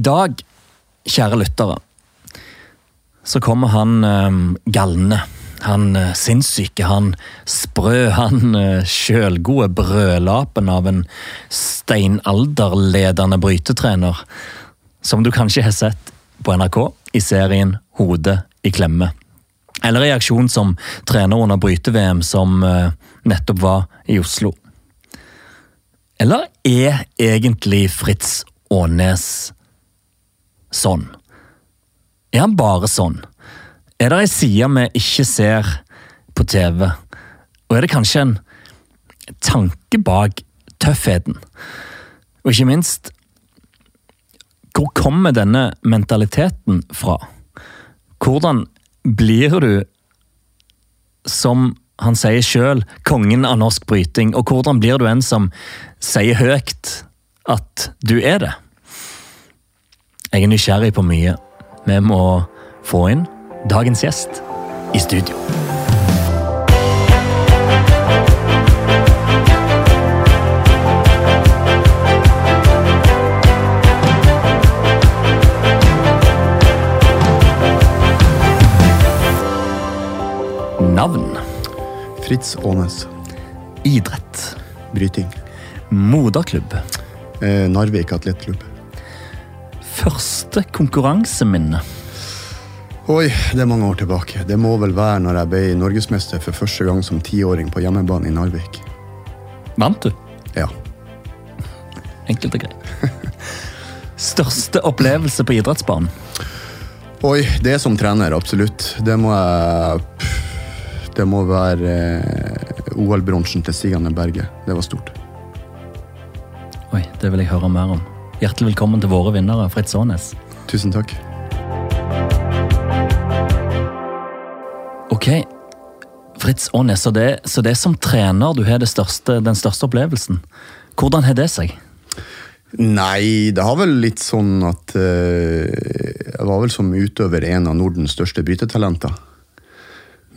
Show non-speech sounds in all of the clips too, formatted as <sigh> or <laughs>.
I dag, kjære lyttere, så kommer han eh, galne. Han eh, sinnssyke, han sprø, <laughs> han eh, sjølgode brødlapen av en steinalderledende brytetrener, som du kanskje har sett på NRK i serien Hode i klemme. Eller i aksjon som trener under bryte-VM som eh, nettopp var i Oslo. Eller er egentlig Fritz Aanes sånn? Er han bare sånn? Er det ei side vi ikke ser på TV? Og er det kanskje en tanke bak tøffheten? Og ikke minst, hvor kommer denne mentaliteten fra? Hvordan blir du, som han sier sjøl, kongen av norsk bryting? Og hvordan blir du en som sier høyt at du er det? Jeg er nysgjerrig på mye. Vi må få inn dagens gjest i studio. Navn, Fritz Aanes. idrett, Bryting. moderklubb, Eh, Narvik atletklubb. Første konkurranseminne. Oi, det er mange år tilbake. Det må vel være når jeg ble norgesmester for første gang som tiåring på hjemmebane i Narvik. Vant du? Ja. Enkelt og greit. <laughs> Største opplevelse på idrettsbanen? Oi, det som trener, absolutt. Det må jeg Det må være eh, OL-bronsen til Stig Anne Berge. Det var stort. Oi, det vil jeg høre mer om. Hjertelig velkommen til våre vinnere, Fritz Aanes. Tusen takk. Ok, Fritz Aanes, så det, så det er som trener du har største, den største opplevelsen. Hvordan har det seg? Nei, det har vel litt sånn at eh, Jeg var vel som utøver en av Nordens største brytetalenter.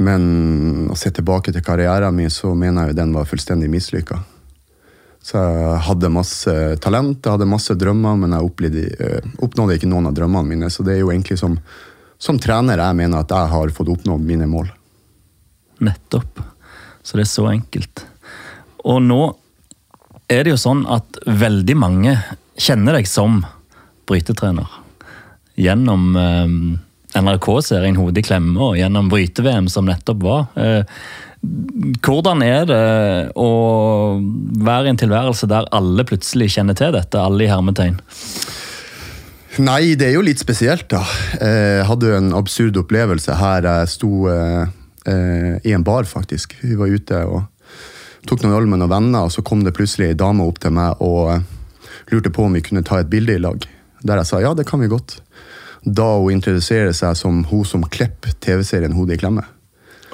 Men å se tilbake til karrieren min, så mener jeg jo den var fullstendig mislykka. Så jeg hadde masse talent, jeg hadde masse drømmer, men jeg opplevde, eh, oppnådde ikke noen av drømmene mine. Så det er jo egentlig som, som trener jeg mener at jeg har fått oppnådd mine mål. Nettopp. Så det er så enkelt. Og nå er det jo sånn at veldig mange kjenner deg som brytetrener. Gjennom eh, NRK-serien Hode i klemme og gjennom bryte-VM som nettopp var. Eh, hvordan er det å være i en tilværelse der alle plutselig kjenner til dette, alle i hermetegn? Nei, det er jo litt spesielt, da. Eh, Jeg hadde jo en absurd opplevelse her jeg sto eh, eh, i en bar, faktisk. Vi var ute og tok noen øl med noen venner, og så kom det plutselig ei dame opp til meg og eh, lurte på om vi kunne ta et bilde i lag. Der jeg sa ja, det kan vi godt. Da hun introduserer seg som hun som Klepp, TV-serien Hode i klemme.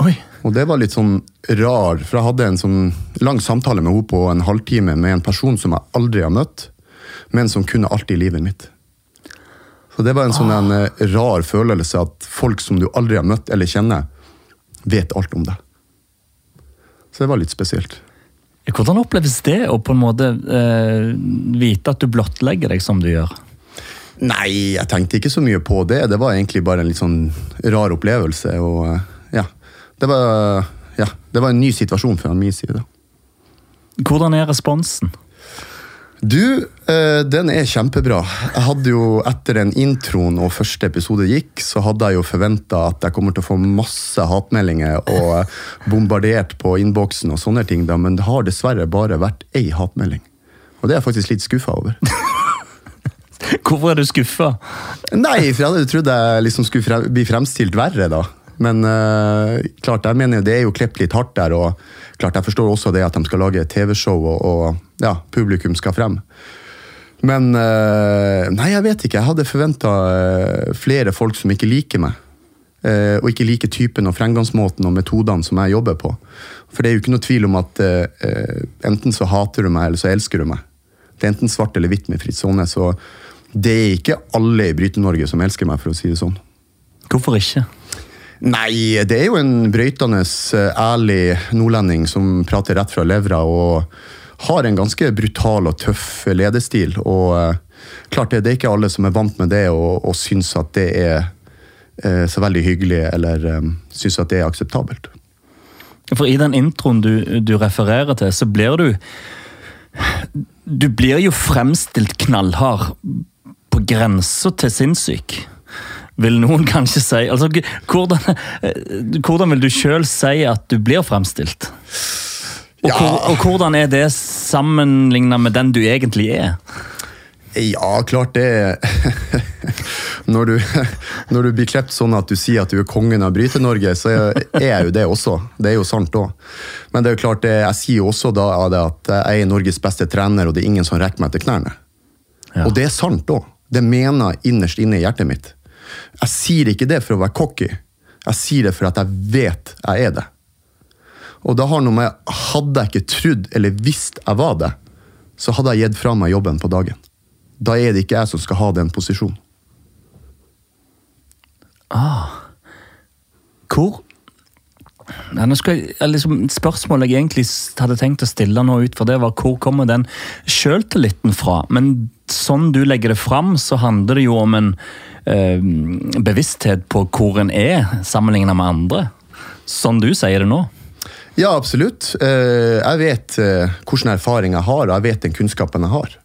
Oi. Og det var litt sånn rar, for jeg hadde en sånn lang samtale med henne på en halvtime med en person som jeg aldri har møtt, men som kunne alt i livet mitt. Så det var en sånn en, eh, rar følelse at folk som du aldri har møtt eller kjenner, vet alt om deg. Så det var litt spesielt. Hvordan oppleves det å på en måte eh, vite at du blottlegger deg som du gjør? Nei, jeg tenkte ikke så mye på det. Det var egentlig bare en litt sånn rar opplevelse. Og eh, det var, ja, det var en ny situasjon fra min side. Hvordan er responsen? Du, eh, den er kjempebra. Jeg hadde jo, Etter den introen og første episode gikk, så hadde jeg jo forventa at jeg kommer til å få masse hatmeldinger og eh, bombardert på innboksen og sånne ting, men det har dessverre bare vært ei hatmelding. Og det er jeg faktisk litt skuffa over. Hvorfor er du skuffa? Nei, for jeg hadde trodd jeg liksom skulle bli fremstilt verre, da. Men uh, klart, jeg mener jo det er jo klippet litt hardt der, og klart jeg forstår også det at de skal lage TV-show, og, og ja, publikum skal frem. Men uh, nei, jeg vet ikke. Jeg hadde forventa flere folk som ikke liker meg. eh, og ikke liker typen og fremgangsmåten og metodene som jeg jobber på. For det er jo ikke noe tvil om at eh, enten så hater du meg, eller så elsker du meg. Det er enten svart eller hvitt med Fritz Aane. Så det er ikke alle i Bryte-Norge som elsker meg, for å si det sånn. Hvorfor ikke? Nei, det er jo en brøytende, eh, ærlig nordlending som prater rett fra levra og har en ganske brutal og tøff ledestil. Og eh, klart det, det er ikke alle som er vant med det og, og syns at det er eh, så veldig hyggelig, eller um, syns at det er akseptabelt. For i den introen du, du refererer til, så blir du Du blir jo fremstilt knallhard på grensa til sinnssyk. Vil noen <laughs> kanskje si altså, hvordan, hvordan vil du sjøl si at du blir fremstilt? Og, Ja. hvor, og hvordan er det sammenligna med den du egentlig er? Ja, klart det <laughs> når du, når du blir klept sånn at du sier at du er kongen av Bryte-Norge, så er jeg jo det også. Det er jo sant òg. Men det er jo klart det, jeg sier jo også da at jeg er Norges beste trener, og det er ingen som rekker meg til knærne. Ja. Og det er sant òg. Det mener jeg innerst inne i hjertet mitt. Jeg sier ikke det for å være cocky. Jeg sier det for at jeg vet jeg er det. Og da har noe med Hadde jeg ikke trodd eller visst jeg var det, så hadde jeg gitt fra meg jobben på dagen. Da er det ikke jeg som skal ha den posisjonen. Ah. Hvor Skal jeg, liksom, Spørsmålet jeg egentlig hadde tenkt å stille nå ut for det, var hvor kommer den sjøltilliten fra? Men sånn du legger det fram, så handler det jo om en eh, bevissthet på hvor en er, sammenlignet med andre. Sånn du sier det nå. Ja, absolutt. Eh, Jeg vet eh, hvilken erfaring jeg har, og jeg vet den kunnskapen jeg har.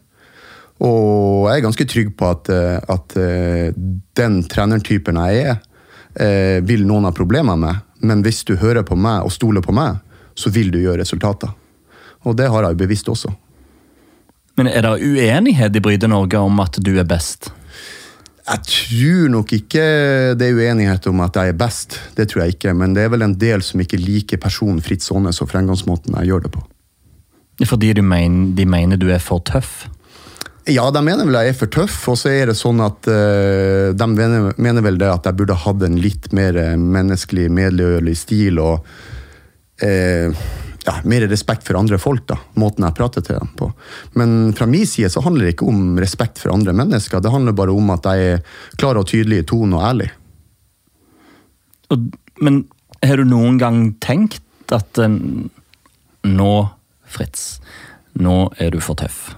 Og jeg er ganske trygg på at, eh, at den trenertypen jeg er, vil noen ha problemer med. Men hvis du hører på meg og stoler på meg, så vil du gjøre resultater. Og det har jeg jo bevisst også. Men er det uenighet i Bryde Norge om at du er best? Jeg tror nok ikke det er uenighet om at jeg er best. Det tror jeg ikke, Men det er vel en del som ikke liker personen Fritz Aanes og fremgangsmåten jeg gjør det på. Fordi du mener, de mener du er for tøff? Ja, de mener vel jeg er for tøff, og så er det sånn at uh, de mener, mener vel det at jeg burde hatt en litt mer eh, menneskelig, medgjørlig stil og uh, ja, mer respekt for andre folk, da, måten jeg prater til dem på. Men fra min side så handler det ikke om respekt for andre mennesker, det handler bare om at jeg er klar og tydelig i tonen og ærlig. Og, men har du noen gang tenkt at uh, Nå, Fritz, nå er du for tøff?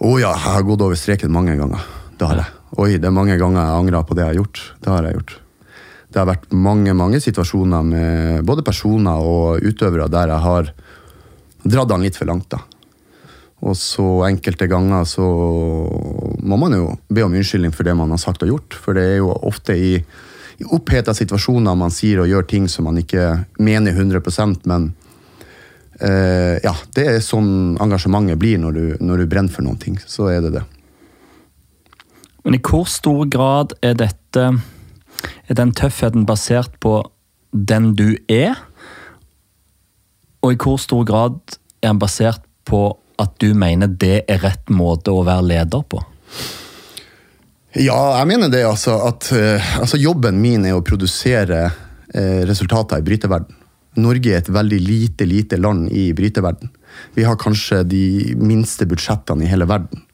Å ja, jeg har gått over streken mange ganger. Det har jeg. Oi, det er mange ganger jeg angrer på det jeg har gjort. Det har jeg gjort. Det har vært mange mange situasjoner med både personer og utøvere der jeg har dratt han litt for langt. da. Og så enkelte ganger så må man jo be om unnskyldning for det man har sagt og gjort. For det er jo ofte i, i oppheta situasjoner man sier og gjør ting som man ikke mener 100% men ja, det er sånn engasjementet blir når du, når du brenner for noen ting. Så er det det. Men i hvor stor grad er dette Er den tøffheten basert på den du er? Og i hvor stor grad er den basert på at du mener det er rett måte å være leder på? Ja, jeg mener det, altså. At eh, altså jobben min er å produsere eh, resultater i bryteverden. Norge er et veldig lite, lite land i bryteverden. Vi har kanskje de minste budsjettene i hele verden.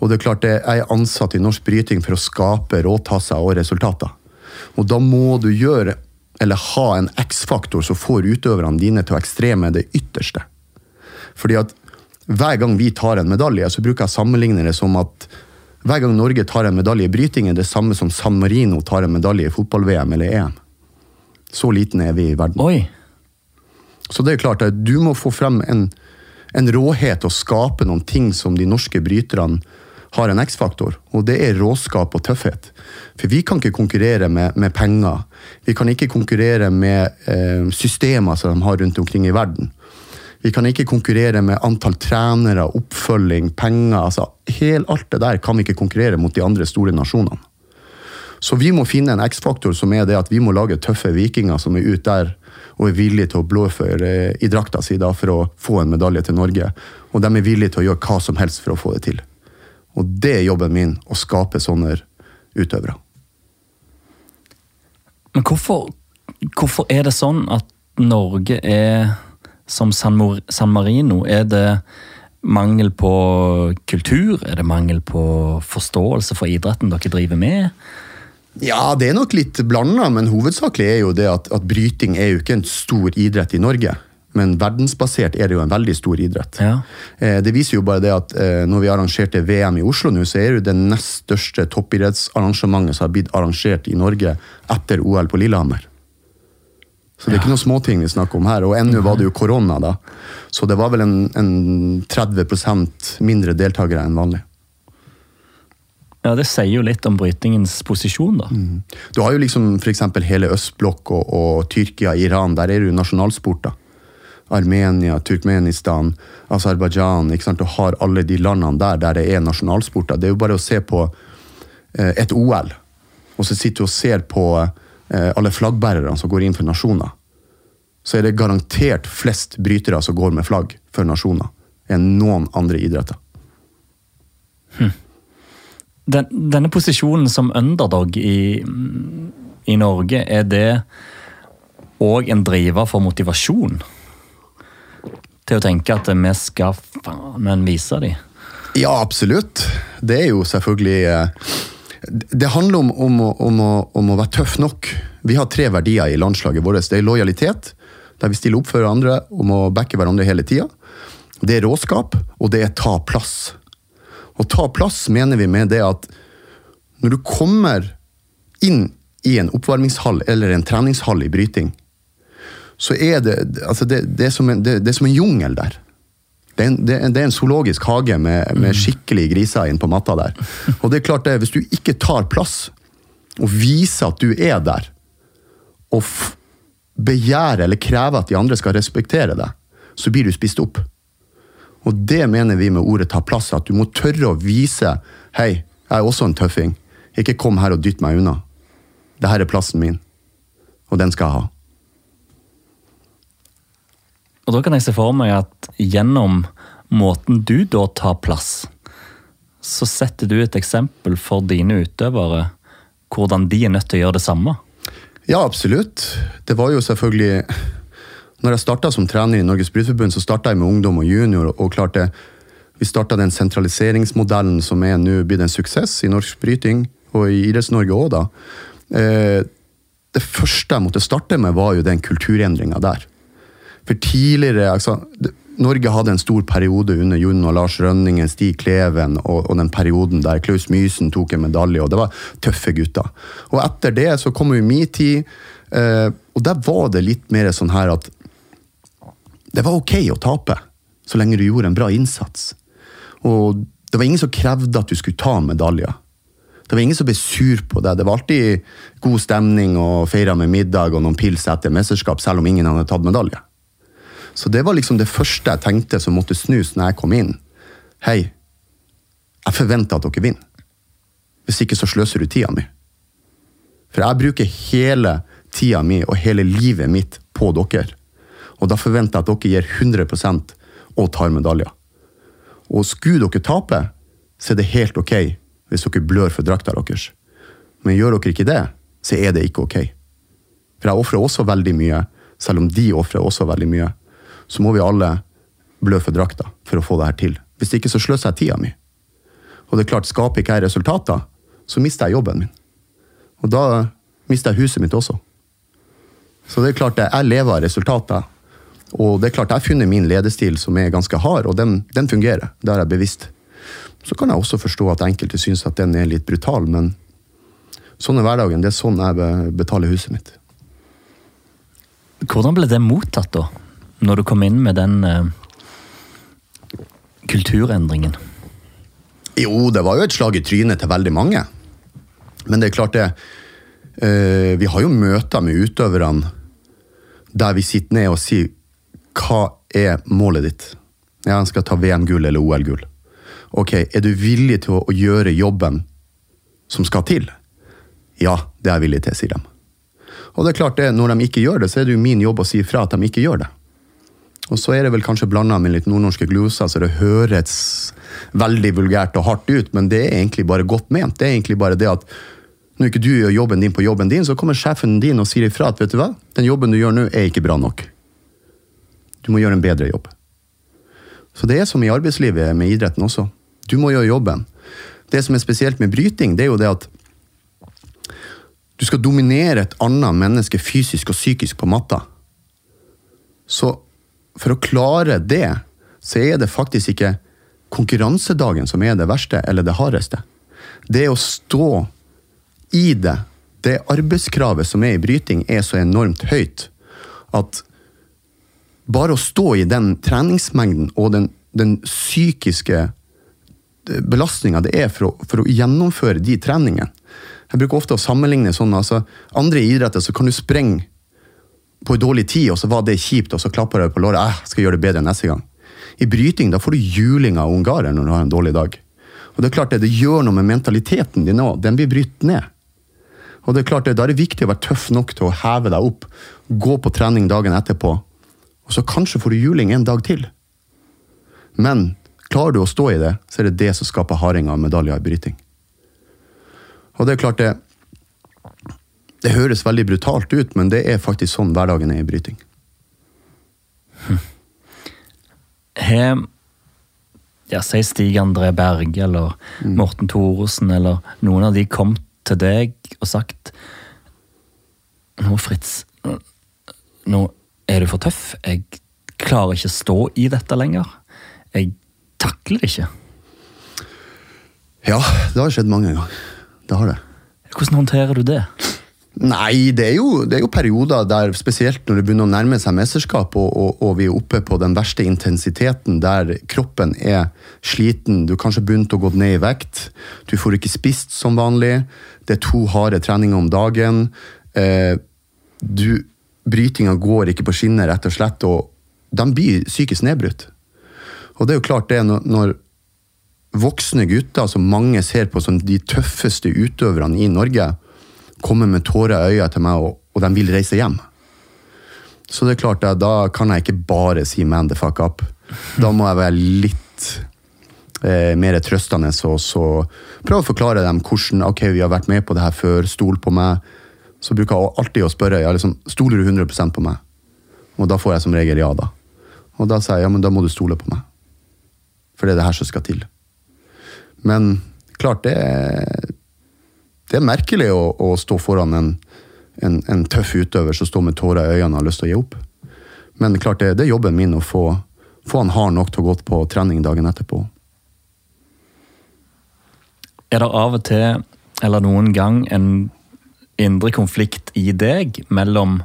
Og det er klart, Jeg er ansatt i norsk bryting for å skape råtasser og resultater. Og da må du gjøre, eller ha en X-faktor som får utøverne dine til å ekstreme det ytterste. Fordi at hver gang vi tar en medalje, så bruker jeg å sammenligne det som at hver gang Norge tar en medalje i bryting, er det samme som San Marino tar en medalje i fotball-VM eller EM. Så liten er vi i verden. Oi! Så det er klart at du må få frem en, en råhet og skape noen ting som de norske bryterne har en X-faktor, og det er råskap og tøffhet. For vi kan ikke konkurrere med, med penger. Vi kan ikke konkurrere med eh, systemer som de har rundt omkring i verden. Vi kan ikke konkurrere med antall trenere, oppfølging, penger. altså helt Alt det der kan vi ikke konkurrere mot de andre store nasjonene. Så vi må finne en X-faktor som er det at vi må lage tøffe vikinger som er ute der og er villige til å blåføre i drakta si da, for å få en medalje til Norge. Og de er villige til å gjøre hva som helst for å få det til. Og det er jobben min, å skape sånne utøvere. Men hvorfor, hvorfor er det sånn at Norge er som San, Marino? Er det mangel på kultur? Er det mangel på forståelse for idretten dere driver med? Ja, det er nok litt blanda, men hovedsakelig er jo det at, at bryting er jo ikke en stor idrett i Norge. Men verdensbasert er det jo en veldig stor idrett. Ja. Eh, Det viser jo bare det at eh, når vi arrangerte VM i Oslo nå, så er det jo det nest største toppidrettsarrangementet som har blitt arrangert i Norge etter OL på Lillehammer. Så det er ikke noen småting vi snakker om her. Og ennå var det jo korona, da. Så det var vel en, en 30 mindre deltakere enn vanlig. Ja, det sier jo litt om brytingens posisjon, da. Du har jo liksom f.eks. hele østblokk og, og Tyrkia, Iran. Der er det jo nasjonalsporter. Armenia, Turkmenistan, Aserbajdsjan. Du har alle de landene der der det er nasjonalsporter. Det er jo bare å se på eh, et OL, og så sitter du og ser på eh, alle flaggbærerne som går inn for nasjoner. Så er det garantert flest brytere som går med flagg for nasjoner, enn noen andre idretter. Den, denne posisjonen som underdog i, i Norge, er det òg en driver for motivasjon? Til å tenke at vi skal faen vise dem? Ja, absolutt. Det er jo selvfølgelig eh, Det handler om, om, om, om å være tøff nok. Vi har tre verdier i landslaget vårt. Det er lojalitet, der vi stiller opp for hverandre om å backe hverandre hele tida. Det er råskap, og det er ta plass. Å ta plass mener vi med det at når du kommer inn i en oppvarmingshall eller en treningshall i bryting, så er det altså det, det, er som en, det, det er som en jungel der. Det er, en, er en zoologisk hage med, med skikkelig griser inn på matta der. Og det er klart det, Hvis du ikke tar plass og viser at du er der, og begjærer eller krever at de andre skal respektere deg, så blir du spist opp. Og det mener vi med ordet ta plass, at du må tørre å vise Hei, jeg er også en tøffing. Ikke kom her og dytt meg unna. Dette er plassen min, og den skal jeg ha. Og da kan jeg se for meg at gjennom måten du da tar plass, så setter du et eksempel for dine utøvere hvordan de er nødt til å gjøre det samme. Ja, absolutt. Det var jo selvfølgelig Når jeg starta som trener i Norges Brytforbund, så starta jeg med ungdom og junior. og klarte Vi starta den sentraliseringsmodellen som er nå blitt en suksess i norsk bryting, og i Idretts-Norge òg, da. Eh, det første jeg måtte starte med, var jo den kulturendringa der. For tidligere altså, Norge hadde en stor periode under Jon og Lars Rønningen, Stig Kleven og, og den perioden der Klaus Mysen tok en medalje, og det var tøffe gutter. Og etter det så kom jo tid, eh, og der var det litt mer sånn her at det var ok å tape, så lenge du gjorde en bra innsats. Og det var ingen som krevde at du skulle ta medaljer. Det var ingen som ble sur på deg. Det var alltid god stemning og feira med middag og noen pils etter mesterskap, selv om ingen hadde tatt medalje. Så det var liksom det første jeg tenkte som måtte snus når jeg kom inn. Hei, jeg forventer at dere vinner. Hvis ikke så sløser du tida mi. For jeg bruker hele tida mi og hele livet mitt på dere. Og da forventer jeg at dere gir 100% og tar medaljer. Og skulle dere tape, så er det helt ok hvis dere blør for drakta deres. Men gjør dere ikke det, så er det ikke ok. For jeg ofrer også veldig mye, selv om de ofrer også veldig mye. Så må vi alle blø for drakta for å få det her til. Hvis ikke så sløser jeg tida mi. Og det er klart, skaper ikke jeg resultater, så mister jeg jobben min. Og da mister jeg huset mitt også. Så det er klart, jeg lever av resultater. Og det er klart, jeg har funnet min ledestil som er ganske hard, og den, den fungerer. Det er jeg bevisst. Så kan jeg også forstå at enkelte syns at den er litt brutal, men sånn er hverdagen. Det er sånn jeg betaler huset mitt. Hvordan ble det mottatt, da? Når du kom inn med den eh, kulturendringen? Jo, det var jo et slag i trynet til veldig mange. Men det er klart det eh, Vi har jo møter med utøverne der vi sitter ned og sier hva er målet ditt? Ja, han skal ta VM-gull eller OL-gull. Ok, er du villig til å, å gjøre jobben som skal til? Ja, det er jeg villig til, sier de. Og det er klart det, når de ikke gjør det, så er det jo min jobb å si ifra at de ikke gjør det. Og så er det vel kanskje blanda med litt nordnorske gloser, så det høres veldig vulgært og hardt ut, men det er egentlig bare godt ment. Det er egentlig bare det at når ikke du gjør jobben din på jobben din, så kommer sjefen din og sier ifra at vet du hva, den jobben du gjør nå, er ikke bra nok. Du må gjøre en bedre jobb. Så det er som i arbeidslivet med idretten også. Du må gjøre jobben. Det som er spesielt med bryting, det er jo det at du skal dominere et annet menneske fysisk og psykisk på matta. Så for å klare det, så er det faktisk ikke konkurransedagen som er det verste eller det hardeste. Det å stå i det, det arbeidskravet som er i bryting, er så enormt høyt at bare å stå i den treningsmengden og den, den psykiske belastninga det er for å, for å, gjennomføre de treningene. Jeg bruker ofte å sammenligne sånn. altså Andre idretter så kan du sprenge på en dårlig tid, og så var det kjipt, og så klapper du på låret. Jeg skal gjøre det bedre neste gang. I bryting da får du juling av ungarer når du har en dårlig dag. Og Det er klart det, det gjør noe med mentaliteten din òg. Den blir brytt ned. Og det er klart det, Da er det viktig å være tøff nok til å heve deg opp, gå på trening dagen etterpå, og så kanskje får du juling en dag til. Men klarer du å stå i det, så er det det som skaper hardinga av medaljer i bryting. Og det er klart det Det høres veldig brutalt ut, men det er faktisk sånn hverdagen er i bryting. Har ja, Si Stig André Berge eller Morten Thoresen eller noen av de kom til deg og sagt Nå, Fritz, nå er du for tøff. Jeg klarer ikke å stå i dette lenger. Jeg takler det ikke. Ja, det har skjedd mange ganger. Det har det. Hvordan håndterer du det? Nei, det er, jo, det er jo perioder der, spesielt når det begynner å nærme seg mesterskap, og, og, og, vi er oppe på den verste intensiteten, der kroppen er sliten, du kanskje begynt å gå ned i vekt, du får ikke spist som vanlig, det er to harde treninger om dagen. Eh, du, brytinga går ikke på skinner, rett og slett, og de blir psykisk nedbrutt. Og det er jo klart det, når, voksne gutter som mange ser på som de tøffeste utøverne i Norge, kommer med tårer i øya til meg, og, og, de vil reise hjem. Så det er klart, da, da kan jeg ikke bare si 'man the fuck up'. Da må jeg være litt eh, mer trøstende og så prøve å forklare dem hvordan ok, vi har vært med på det her før, stol på meg. Så bruker jeg alltid å spørre ja, liksom, stoler du 100% på meg. Og da får jeg som regel ja, da. Og da sier jeg ja, men da må du stole på meg. For det er det her som skal til. Men klart, det er, det er merkelig å, å stå foran en, en, en, tøff utøver som står med tårer i øynene og har lyst til å gi opp. Men klart, det, det er jobben min å få, få han hard nok til å gå på trening dagen etterpå. Er det av og til, eller noen gang, en indre konflikt i deg mellom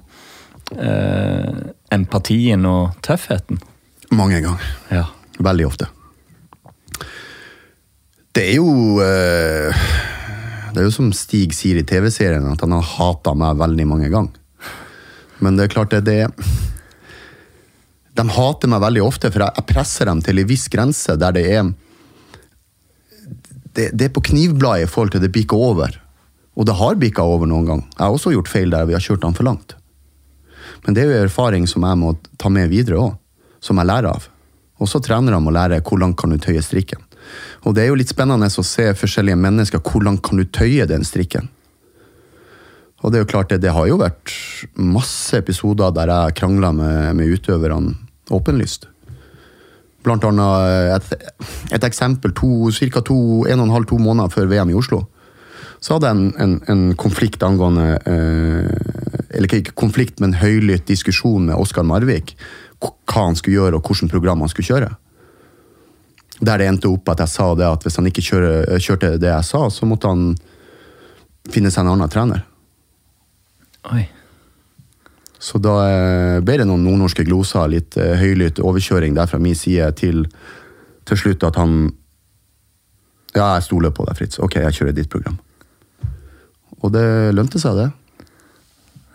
eh, empatien og tøffheten? Mange ganger. Ja. Veldig ofte. Det er jo eh, Det er jo som Stig sier i TV-serien, at han har hata meg veldig mange ganger. Men det er klart det, det De hater meg veldig ofte, for jeg presser dem til en viss grense der det er det, det er på knivbladet i forhold til det bikker over. Og det har bikka over noen gang. Jeg har også gjort feil der vi har kjørt han for langt. Men det er jo erfaring som jeg må ta med videre òg, som jeg lærer av. Også trenerne må lære hvor langt kan du tøye strikken. Og det er jo litt spennende å se forskjellige mennesker, hvor langt kan du tøye den strikken? Og det er jo klart, det, det har jo vært masse episoder der jeg krangla med, med utøverne åpenlyst. Blant annet et, et eksempel ca. en og en halv, to måneder før VM i Oslo så hadde jeg en, en, en konflikt angående eh, Eller ikke konflikt, men høylytt diskusjon med Oskar Marvik. Hva han skulle gjøre, og hvilket program han skulle kjøre. Der det endte opp at jeg sa det at hvis han ikke kjøre, kjørte det jeg sa, så måtte han finne seg en annen trener. Oi. Så da eh, ble det noen nordnorske gloser, litt eh, høylytt overkjøring der fra min side, til til slutt at han Ja, jeg stoler på deg, Fritz. Ok, jeg kjører ditt program. Og det lønte seg, det.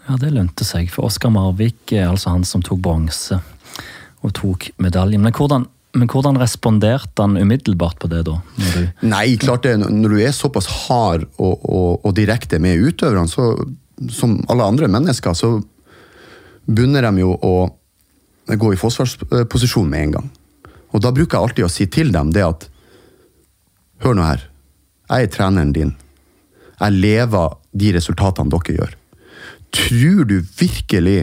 Ja, det lønte seg. For Oskar Marvik er altså han som tok bronse og tok medaljen. Men hvordan, men hvordan responderte han umiddelbart på det, da? Nei, klart det. Når du er såpass hard og, og, og direkte med utøverne, så, som alle andre mennesker, så bunner de jo å gå i forsvarsposisjon med en gang. Og da bruker jeg alltid å si til dem det at Hør nå her. Jeg er treneren din. Jeg lever de resultatene dere gjør. Tror du virkelig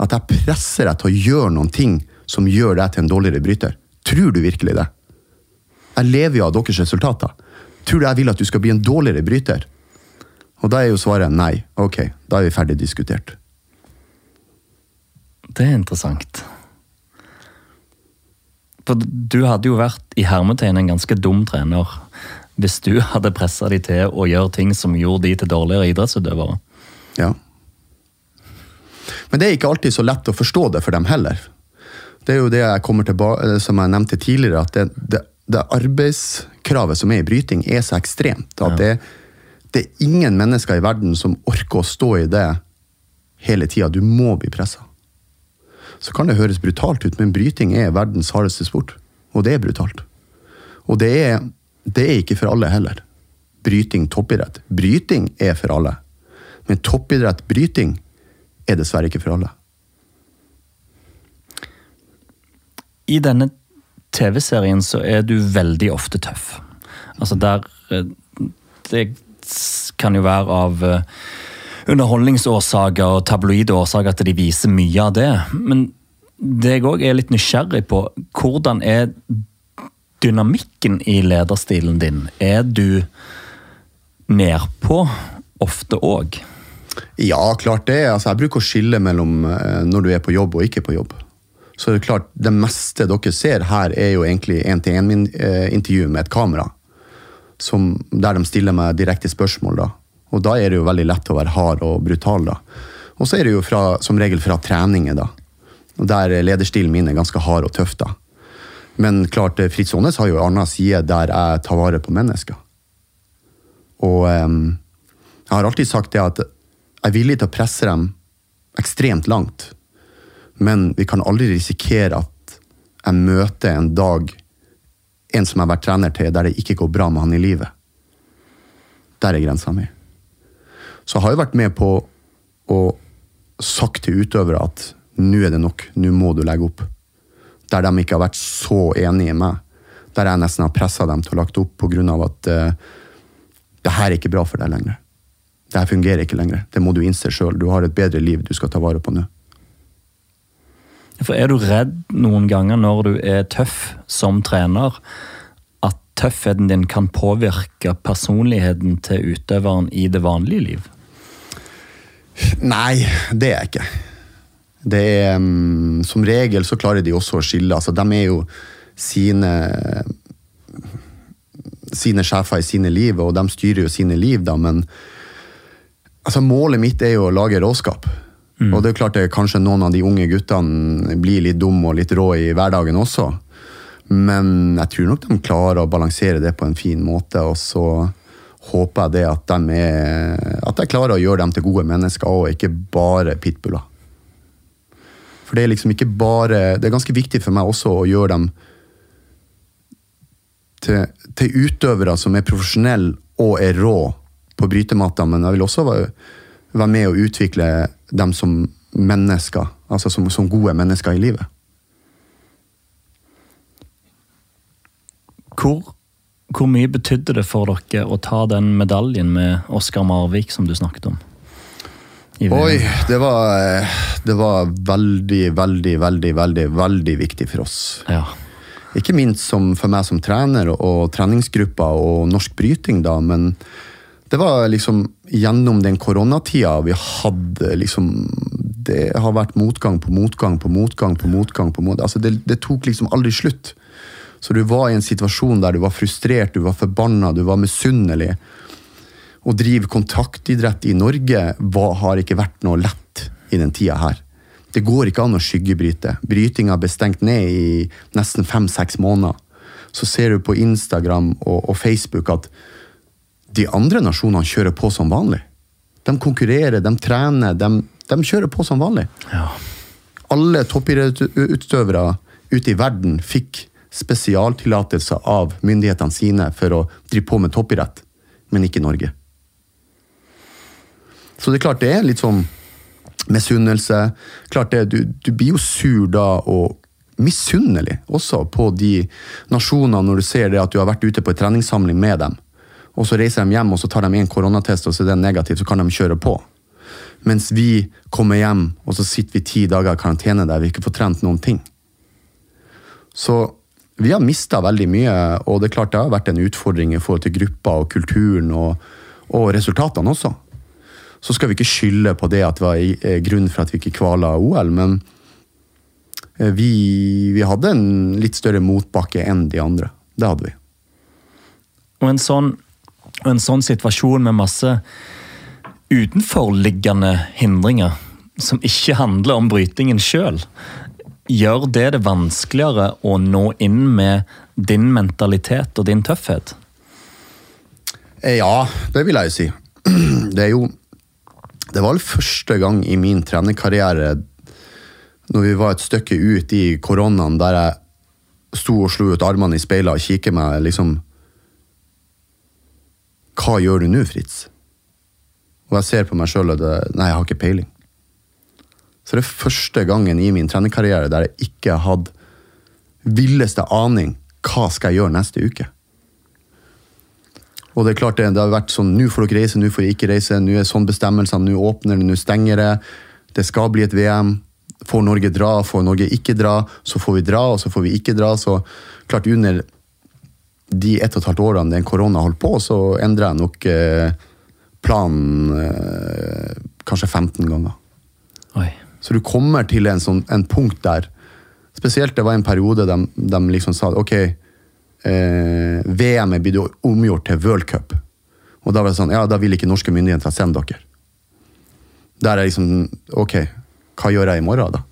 at jeg presser deg til å gjøre noen ting som gjør deg til en dårligere bryter? Tror du virkelig det? Jeg lever jo av deres resultater. Tror du jeg vil at du skal bli en dårligere bryter? Og da er jo svaret nei. Ok, da er vi ferdig diskutert. Det er interessant. For du hadde jo vært i hermetegn en ganske dum trener hvis du hadde pressa de til å gjøre ting som gjorde de til dårligere idrettsutøvere. Ja. Men det er ikke alltid så lett å forstå det for dem heller. Det er jo det jeg kommer tilbake, som jeg nevnte tidligere, at det, det, det arbeidskravet som er i bryting, er så ekstremt. At det, det er ingen mennesker i verden som orker å stå i det hele tida. Du må bli pressa. Så kan det høres brutalt ut, men bryting er verdens hardeste sport. Og det er brutalt. Og det er, det er ikke for alle heller. Bryting, toppidrett. Bryting er for alle. Men toppidrett, bryting, er dessverre ikke for alle. I denne TV-serien så er du veldig ofte tøff. Altså der eh, Det kan jo være av eh, underholdningsårsaker og tabloide årsaker at de viser mye av det. Men det jeg òg er litt nysgjerrig på, hvordan er dynamikken i lederstilen din? Er du nedpå ofte òg? Ja, klart det. Altså, jeg bruker å skille mellom eh, når du er på jobb og ikke på jobb. Så det er klart, det meste dere ser her, er jo egentlig én-til-én-intervju med et kamera. Som, der de stiller meg direkte spørsmål. da. Og da er det jo veldig lett å være hard og brutal. da. Og så er det jo fra, som regel fra treninger, da. Der lederstilen min er ganske hard og tøff. da. Men klart, Fritz Aanes har jo en annen side der jeg tar vare på mennesker. Og um, jeg har alltid sagt det at jeg er villig til å presse dem ekstremt langt men vi kan aldri risikere at jeg møter en dag en som jeg har vært trener til, der det ikke går bra med han i livet. Der er grensa mi. Så jeg har jo vært med på å sagt til utøvere at nå er det nok, nå må du legge opp. Der de ikke har vært så enige i meg. Der jeg nesten har pressa dem til å lagt opp pga. at uh, det her er ikke bra for deg lenger. Det her fungerer ikke lenger. Det må du innse sjøl. Du har et bedre liv du skal ta vare på nå. For Er du redd noen ganger når du er tøff som trener, at tøffheten din kan påvirke personligheten til utøveren i det vanlige liv? Nei, det er jeg ikke. Det er, um, som regel så klarer de også å skille. Altså, de er jo sine sine sjefer i sine liv, og de styrer jo sine liv, da, men altså, målet mitt er jo å lage råskap. Mm. Og det er klart det, kanskje noen av de unge guttene blir litt dumme og litt rå i hverdagen også. Men jeg tror nok de klarer å balansere det på en fin måte. Og så håper jeg det at, de er, at jeg klarer å gjøre dem til gode mennesker, og ikke bare pitbuller. For det er liksom ikke bare Det er ganske viktig for meg også å gjøre dem til, til utøvere som er profesjonelle og er rå på brytematta, men jeg vil også være, være med å utvikle dem som mennesker. Altså som, som gode mennesker i livet. Hvor, hvor, mye betydde det for dere å ta den medaljen med Oskar Marvik som du snakket om? Oi, det var, det var veldig, veldig, veldig, veldig, veldig viktig for oss. Ja. Ikke minst som, for meg som trener og treningsgruppa og norsk bryting, da, men det var liksom gjennom den koronatida vi hadde liksom Det har vært motgang på motgang på motgang på motgang. på motgang. Altså det, det, tok liksom aldri slutt. Så du var i en situasjon der du var frustrert, du var forbanna, du var misunnelig. Å drive kontaktidrett i Norge var, har ikke vært noe lett i den tida her. Det går ikke an å skyggebryte. Brytinga ble stengt ned i nesten fem-seks måneder. Så ser du på Instagram og, og Facebook at de andre nasjonene kjører på som vanlig. De konkurrerer, de trener, de, de kjører på som vanlig. Ja. Alle toppidrettsutøvere ute i verden fikk spesialtillatelser av myndighetene sine for å drive på med toppidrett, men ikke Norge. Så det er klart det er litt sånn misunnelse. Klart du, du blir jo sur da og misunnelig også på de nasjonene når du ser det at du har vært ute på en treningssamling med dem og så reiser de hjem og så tar de en koronatest, og så er den negativ, så kan de kjøre på. Mens vi kommer hjem, og så sitter vi ti dager i karantene der vi ikke får trent noen ting. Så vi har mista veldig mye, og det er klart det har vært en utfordring i forhold til gruppa og kulturen og, og resultatene også. Så skal vi ikke skylde på det at det var grunn for at vi ikke kvala OL, men eh, vi, vi hadde en litt større motbakke enn de andre. Det hadde vi. Og en sånn, en sånn situasjon med masse utenforliggende hindringer, som ikke handler om brytingen sjøl, gjør det det vanskeligere å nå inn med din mentalitet og din tøffhet? Eh, Ja, det vil jeg jo si. <clears throat> Det er jo Det var vel første gang i min trenerkarriere når vi var et stykke ut i koronaen, der jeg sto og slo ut armene i speilet og kikket meg liksom Hva gjør du nå, Fritz? Og jeg ser på meg sjøl og det Nei, jeg har ikke peiling. Så det er første gangen i min trenerkarriere der jeg ikke hadde villeste aning hva skal jeg gjøre neste uke. Og det er klart det, det har vært sånn Nå får dere reise, nå får dere ikke reise. Nå er sånn bestemmelsene, nå åpner det, nå stenger det. Det skal bli et VM. Får Norge dra, får Norge ikke dra, så får vi dra, og så får vi ikke dra. Så klart under de ett og et halvt årene den korona holdt på, så endra jeg nok eh, planen eh, kanskje 15 ganger. Oi. Så du kommer til en, sånn, en punkt der Spesielt det var en periode de, de liksom sa ok, eh, VM er blitt omgjort til World Cup. Og da var det sånn, ja, da vil ikke norske myndigheter sende dere. Der er liksom Ok, hva gjør jeg i morgen, da?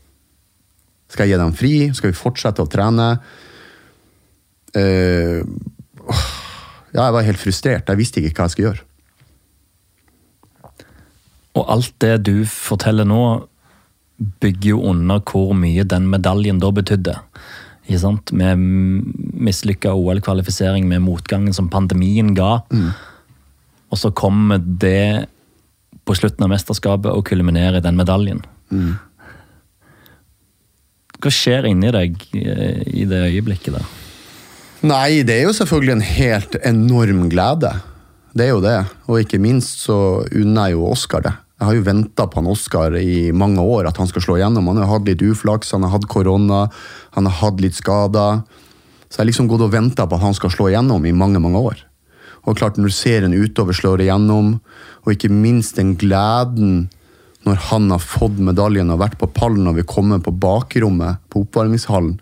Skal jeg gi dem fri? Skal vi fortsette å trene? Eh, ja, jeg var helt frustrert. Jeg visste ikke hva jeg skulle gjøre. Og alt det du forteller nå, bygger jo under hvor mye den medaljen da betydde. Med mislykka OL-kvalifisering, med motgangen som pandemien ga. Og så kommer det på slutten av mesterskapet og kulminerer i den medaljen. Hva skjer inni deg eh, i det øyeblikket der? Nei, det er jo selvfølgelig en helt enorm glede. Det er jo det. Og ikke minst så unner jeg jo Oskar det. Jeg har jo venta på han Oskar i mange år, at han skal slå igjennom. Han har hatt litt uflaks, han har hatt korona, han har hatt litt skader. Så jeg har liksom gått og venta på at han skal slå igjennom i mange, mange år. Og klart, når du ser en utover slår igjennom, og ikke minst den gleden når han har fått medaljen og vært på pallen og vi kommer på bakrommet på oppvarmingshallen,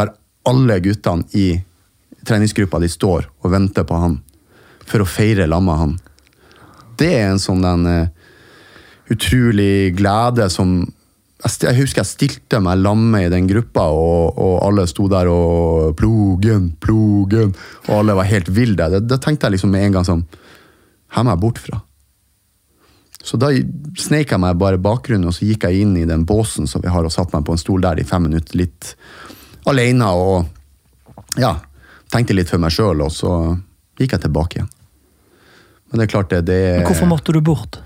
der alle guttene i treningsgruppa de står og venter på han for å feire med han. Det er en sånn den, eh, utrolig glede som jeg, husker jeg stilte meg lamme i den gruppa, og, og alle sto der og Plogen, plogen, og alle var helt ville. Da tenkte jeg liksom med en gang sånn Her må jeg bort fra. Så da sneik jeg meg bare bakgrunnen, og så gikk jeg inn i den båsen som vi har, og satte meg på en stol der i fem minutter, litt alene, og ja, tenkte litt for meg sjøl, og så gikk jeg tilbake igjen. Men det er klart det, det Men hvorfor måtte du bort?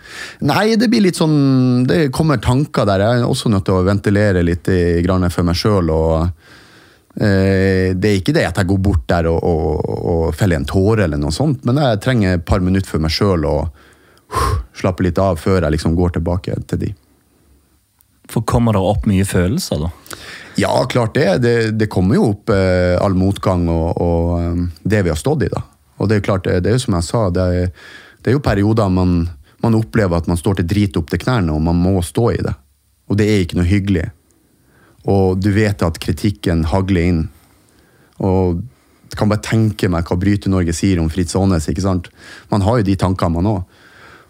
Nei, det blir litt sånn Det kommer tanker der. Jeg er også nødt til å ventilere litt i, grann for meg sjøl. Eh, det er ikke det at jeg går bort der og, og, og feller en tåre, eller noe sånt, men jeg trenger et par minutter for meg sjøl og uh, slappe litt av før jeg liksom går tilbake til de. For kommer det opp mye følelser, da? Ja, klart det. Det, det kommer jo opp eh, all motgang og, og eh, det vi har stått i, da. Og det er jo klart, det, er jo som jeg sa, det er, det er jo perioder man, man opplever at man står til drit opp til knærne, og man må stå i det. Og det er ikke noe hyggelig. Og du vet at kritikken hagler inn. Og jeg kan bare tenke meg hva Bryte-Norge sier om Fritz Aanes. ikke sant? Man har jo de tankene, man òg.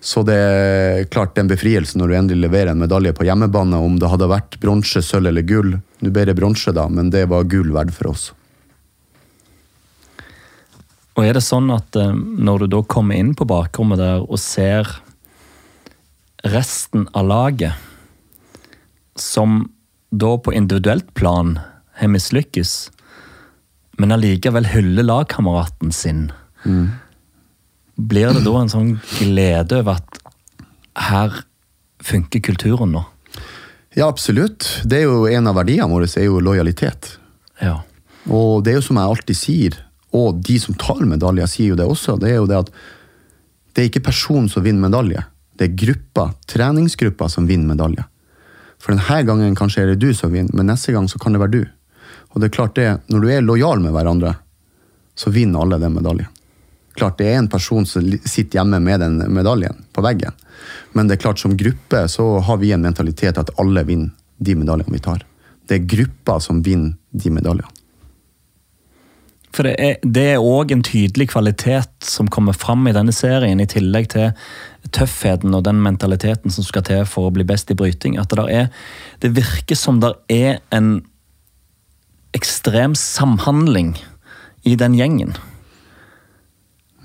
Så det er klart det er en befrielse når du endelig leverer en medalje på hjemmebane. Om det hadde vært bronse, sølv eller gull. Nå ble det bronse, da, men det var gull verdt for oss. Og er det sånn at eh, når du da kommer inn på bakrommet der og ser resten av laget, som da på individuelt plan har mislykkes, men allikevel hyller lagkameraten sin, blir det da en sånn glede over at her funker kulturen nå? Ja, absolutt. Det er jo En av verdiene våre er jo lojalitet. Ja. Og det er jo som jeg alltid sier, og de som tar medaljer sier jo det også, det er jo det at det er ikke personen som vinner medalje. Det er gruppa, treningsgruppa som vinner medalje. For denne gangen kanskje er det du som vinner, men neste gang så kan det være du. Og det er klart det, når du er lojal med hverandre, så vinner alle den medaljen. Klart det er en person som sitter hjemme med den medaljen på veggen, men det er klart som gruppe så har vi en mentalitet at alle vinner de medaljene vi tar. det er gruppa som vinner de medaljene. For det er, det er òg en tydelig kvalitet som kommer fram i denne serien, i tillegg til tøffheten og den mentaliteten som skal til for å bli best i bryting. At det, er, det virker som det er en ekstrem samhandling i den gjengen.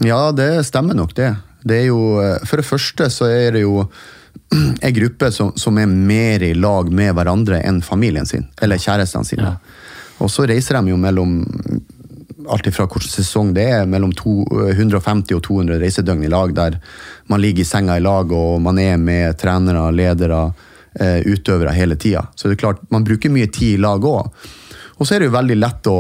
Ja, det stemmer nok, det. Det er jo For det første så er det jo <clears throat> en gruppe som, som er mer i lag med hverandre enn familien sin, eller kjærestene sine. Ja. Og så reiser de jo mellom alt ifra hvilken sesong det er, mellom to, 150 og 200 reisedøgn i lag, der man ligger i senga i lag og man er med trenere, ledere, eh, utøvere hele tida. Så det er klart, man bruker mye tid i lag òg. Og så er det jo veldig lett å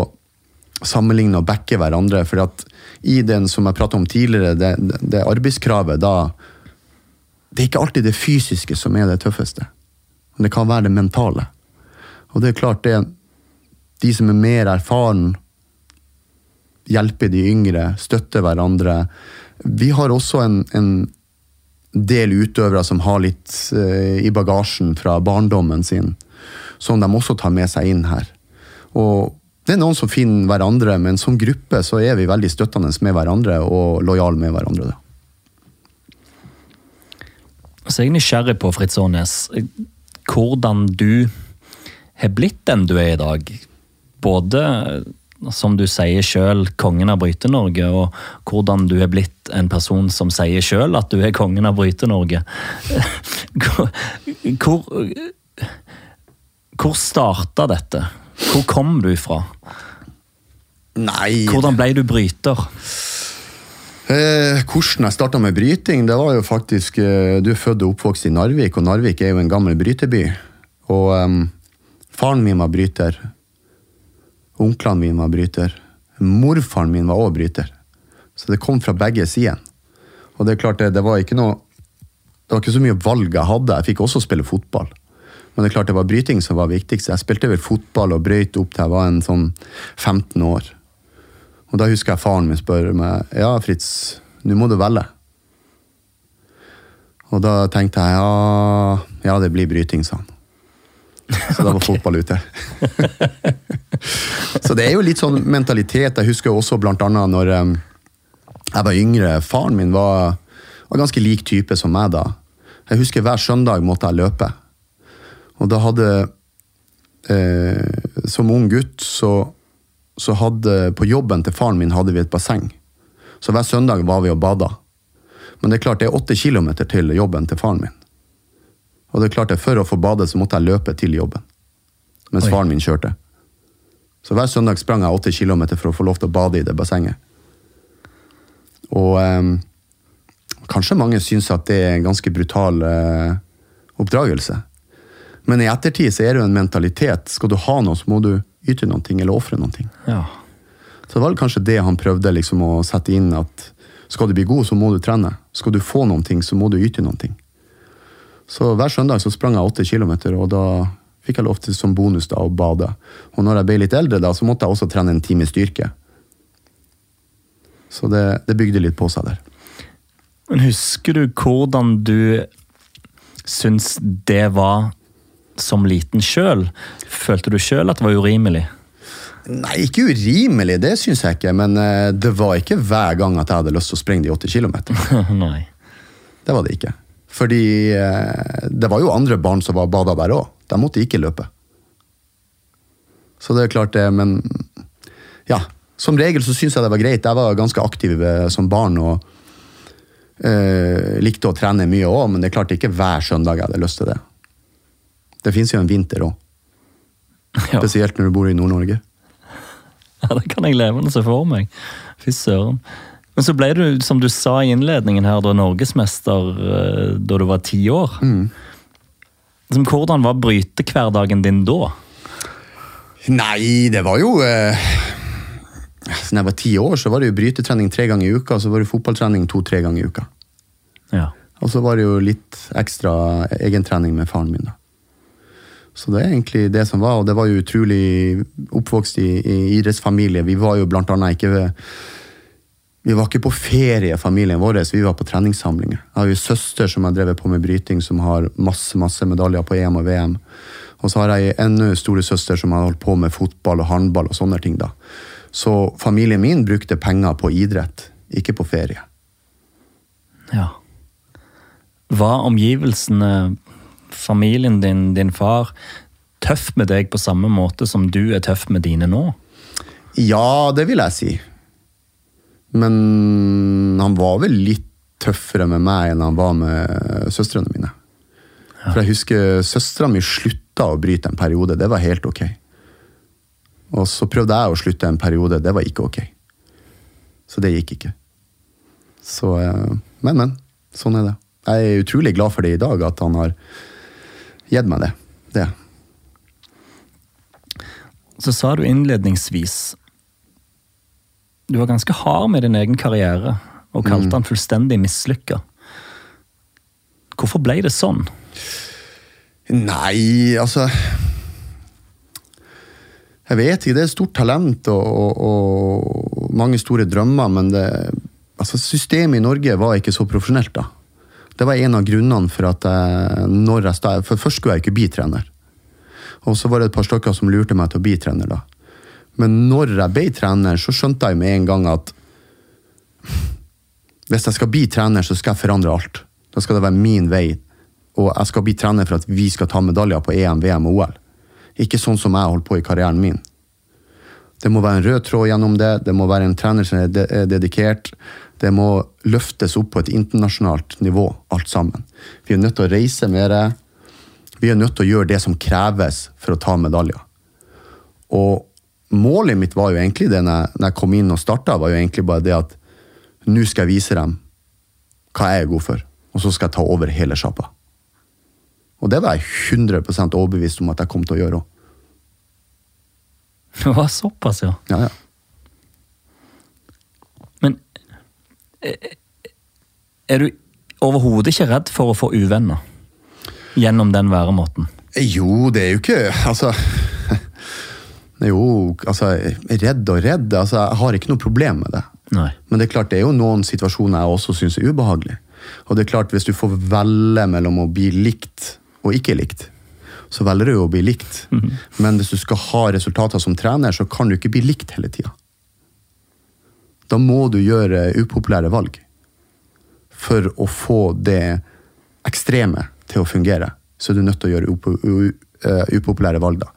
sammenligne og backe hverandre. for at i den som jeg pratet om tidligere, det, det arbeidskravet, da Det er ikke alltid det fysiske som er det tøffeste. Det kan være det mentale. Og det er klart, det de som er mer erfaren, hjelper de yngre, støtte hverandre. Vi har også en, en del utøvere som har litt eh, i bagasjen fra barndommen sin, som de også tar med seg inn her. Og det er noen som finner hverandre, men som gruppe så er vi veldig støttende med hverandre og lojale med hverandre. Da. Så jeg er nysgjerrig på, Fritz Aanes, hvordan du har blitt den du er i dag. Både, som du sier sjøl, kongen av Bryte-Norge, og hvordan du er blitt en person som sier sjøl at du er kongen av Bryte-Norge. <laughs> Hvor, hvor, starta dette? Hvor kom du fra? Nei Hvordan ble du bryter? Eh, hvordan jeg starta med bryting, det var jo faktisk eh, Du er født og oppvokst i Narvik, og Narvik er jo en gammel bryteby. Og eh, faren min var bryter. Onklene mine var bryter. Morfaren min var òg bryter. Så det kom fra begge sider. Og det er klart, det, det var ikke noe Det var ikke så mye valg jeg hadde. Jeg fikk også spille fotball. Men det er klart det var bryting som var viktigst. Jeg spilte vel fotball og brøyt opp til jeg var en sånn 15 år. Og da husker jeg faren min spør meg ja, Fritz, nå må du velge. Og da tenkte jeg ja, ja det blir bryting, sa han. Så da var okay. fotball ute. <laughs> så det er jo litt sånn mentalitet. Jeg husker også blant annet når jeg var yngre. Faren min var, var ganske lik type som meg da. Jeg husker hver søndag måtte jeg løpe. Og da hadde eh, Som ung gutt så, så, hadde På jobben til faren min hadde vi et basseng. Så hver søndag var vi og bada. Men det er klart det er åtte kilometer til jobben til faren min. Og det er klart det For å få bade så måtte jeg løpe til jobben. Mens Oi. faren min kjørte. Så hver søndag sprang jeg åtte kilometer for å få lov til å bade i det bassenget. Og eh, kanskje mange syns at det er en ganske brutal eh, oppdragelse. Men i ettertid så er det jo en mentalitet. Skal du ha noe, så må du yte noe eller ofre noe. Ja. Så det var kanskje det han prøvde liksom å sette inn. at Skal du bli god, så må du trene. Skal du få noe, så må du yte noe. Så hver søndag så sprang jeg åtte kilometer, og da fikk jeg lov til som bonus da å bade. Og når jeg ble litt eldre, da, så måtte jeg også trene en time styrke. Så det, det bygde litt på seg der. Men husker du hvordan du syns det var som liten sjøl? Følte du sjøl at det var urimelig? Nei, ikke urimelig, det syns jeg ikke. Men uh, det var ikke hver gang at jeg hadde lyst til å springe de åtte km. <laughs> det var det ikke. Fordi uh, det var jo andre barn som var bada der òg. De måtte ikke løpe. Så det er klart det, men ja. Som regel så syns jeg det var greit. Jeg var ganske aktiv uh, som barn og likte å trene mye òg, men det er klart ikke hver søndag jeg hadde lyst til det. Det fins jo en vinter òg. <laughs> Ja. Spesielt når du bor i Nord-Norge. Ja, det kan jeg levende se for meg. Fy søren. Men så ble du, som du sa i innledningen her, da norgesmester eh, da du var ti år. Mm. Hvordan var brytehverdagen din da? Nei, det var jo eh, Når jeg var ti år, så var det jo brytetrening tre ganger i uka, og så var det fotballtrening to-tre ganger i uka. Ja. Og så var det jo litt ekstra egentrening med faren min. da. Så det er egentlig det som var, og det var jo utrolig oppvokst i, i idrettsfamilie. Vi var jo blant annet ikke Vi var ikke på ferie, familien vår, vi var på treningssamlinger. Jeg har jo søster som har drevet på med bryting, som har masse masse medaljer på EM og VM. Og så har jeg enda store søster som har holdt på med fotball og håndball og sånne ting. da. Så familien min brukte penger på idrett, ikke på ferie. Ja. Var omgivelsene, familien din, din far, tøff med deg på samme måte som du er tøff med dine nå? Ja, det vil jeg si. Men han var vel litt tøffere med meg enn han var med søstrene mine. For jeg husker søstera mi slutta å bryte en periode. Det var helt ok. Og så prøvde jeg å slutte en periode. Det var ikke ok. Så det gikk ikke. Så eh, Men, men. Sånn er det. Jeg er utrolig glad for det i dag, at han har gitt meg det. Det. Så sa du innledningsvis Du var ganske hard med din egen karriere og kalte han fullstendig mislykka. Hvorfor ble det sånn? Nei, altså Jeg vet ikke. Det er stort talent og, og, og mange store drømmer, men det, altså systemet i Norge var ikke så profesjonelt da. Det var en av grunnene for at jeg, jeg For først skulle jeg ikke bli trener. Og så var det et par stykker som lurte meg til å bli trener da. Men når jeg ble trener, så skjønte jeg med en gang at hvis jeg skal bli trener, så skal jeg forandre alt. Da skal det være min vei. Og jeg skal bli trener for at vi skal ta medaljer på EM, VM og OL. Ikke sånn som jeg holdt på i karrieren min. Det må være en rød tråd gjennom det, det må være en trener som er er dedikert. Det må løftes opp på et internasjonalt nivå, alt sammen. Vi er nødt til å reise mer. Vi er nødt til å gjøre det som kreves for å ta medaljer. Og målet mitt var jo egentlig det når jeg, når jeg kom inn og starta, var jo egentlig bare det at nå skal jeg vise dem hva jeg er god for, og så skal jeg ta over hele sjappa. Og det var jeg 100 overbevist om at jeg kom til å gjøre òg. Det var såpass, ja. Ja, ja. Men eh, er du overhodet ikke redd for å få uvenner gjennom den væremåten? Jo, det er jo ikke Altså Jo, altså Redd og redd. Altså, jeg har ikke noe problem med det. Nei. Men det er klart, det er jo noen situasjoner jeg også syns er ubehagelig. Og det er klart, hvis du får velge mellom å bli likt og ikke likt, så velger du jo å bli likt. Men hvis du skal ha resultater som trener, så kan du ikke bli likt hele tida. Da må du gjøre upopulære valg for å få det ekstreme til å fungere. Så er du nødt til å gjøre eh, upopulære valg, da.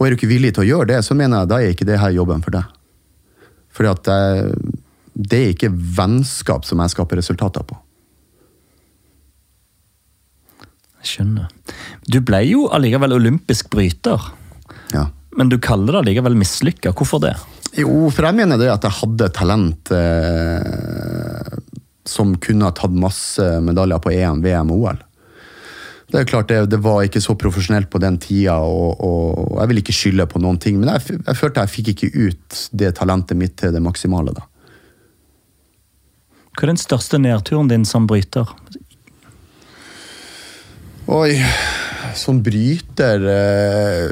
Og er du ikke villig til å gjøre det, så mener jeg da er ikke det her jobben for deg. Fordi at eh, det er ikke vennskap som jeg skaper resultater på. Jeg skjønner. Du ble jo allikevel olympisk bryter, Ja. men du kaller det allikevel mislykka. Hvorfor det? Jo, for jeg mener det at jeg hadde talent eh, som kunne ha tatt masse medaljer på EM, VM og OL. Det er klart, det, det var ikke så profesjonelt på den tida, og, og jeg vil ikke skylde på noen ting, men jeg, jeg følte jeg fikk ikke ut det talentet mitt til det maksimale. da. Hva er den største nedturen din som bryter? Oi, som bryter eh,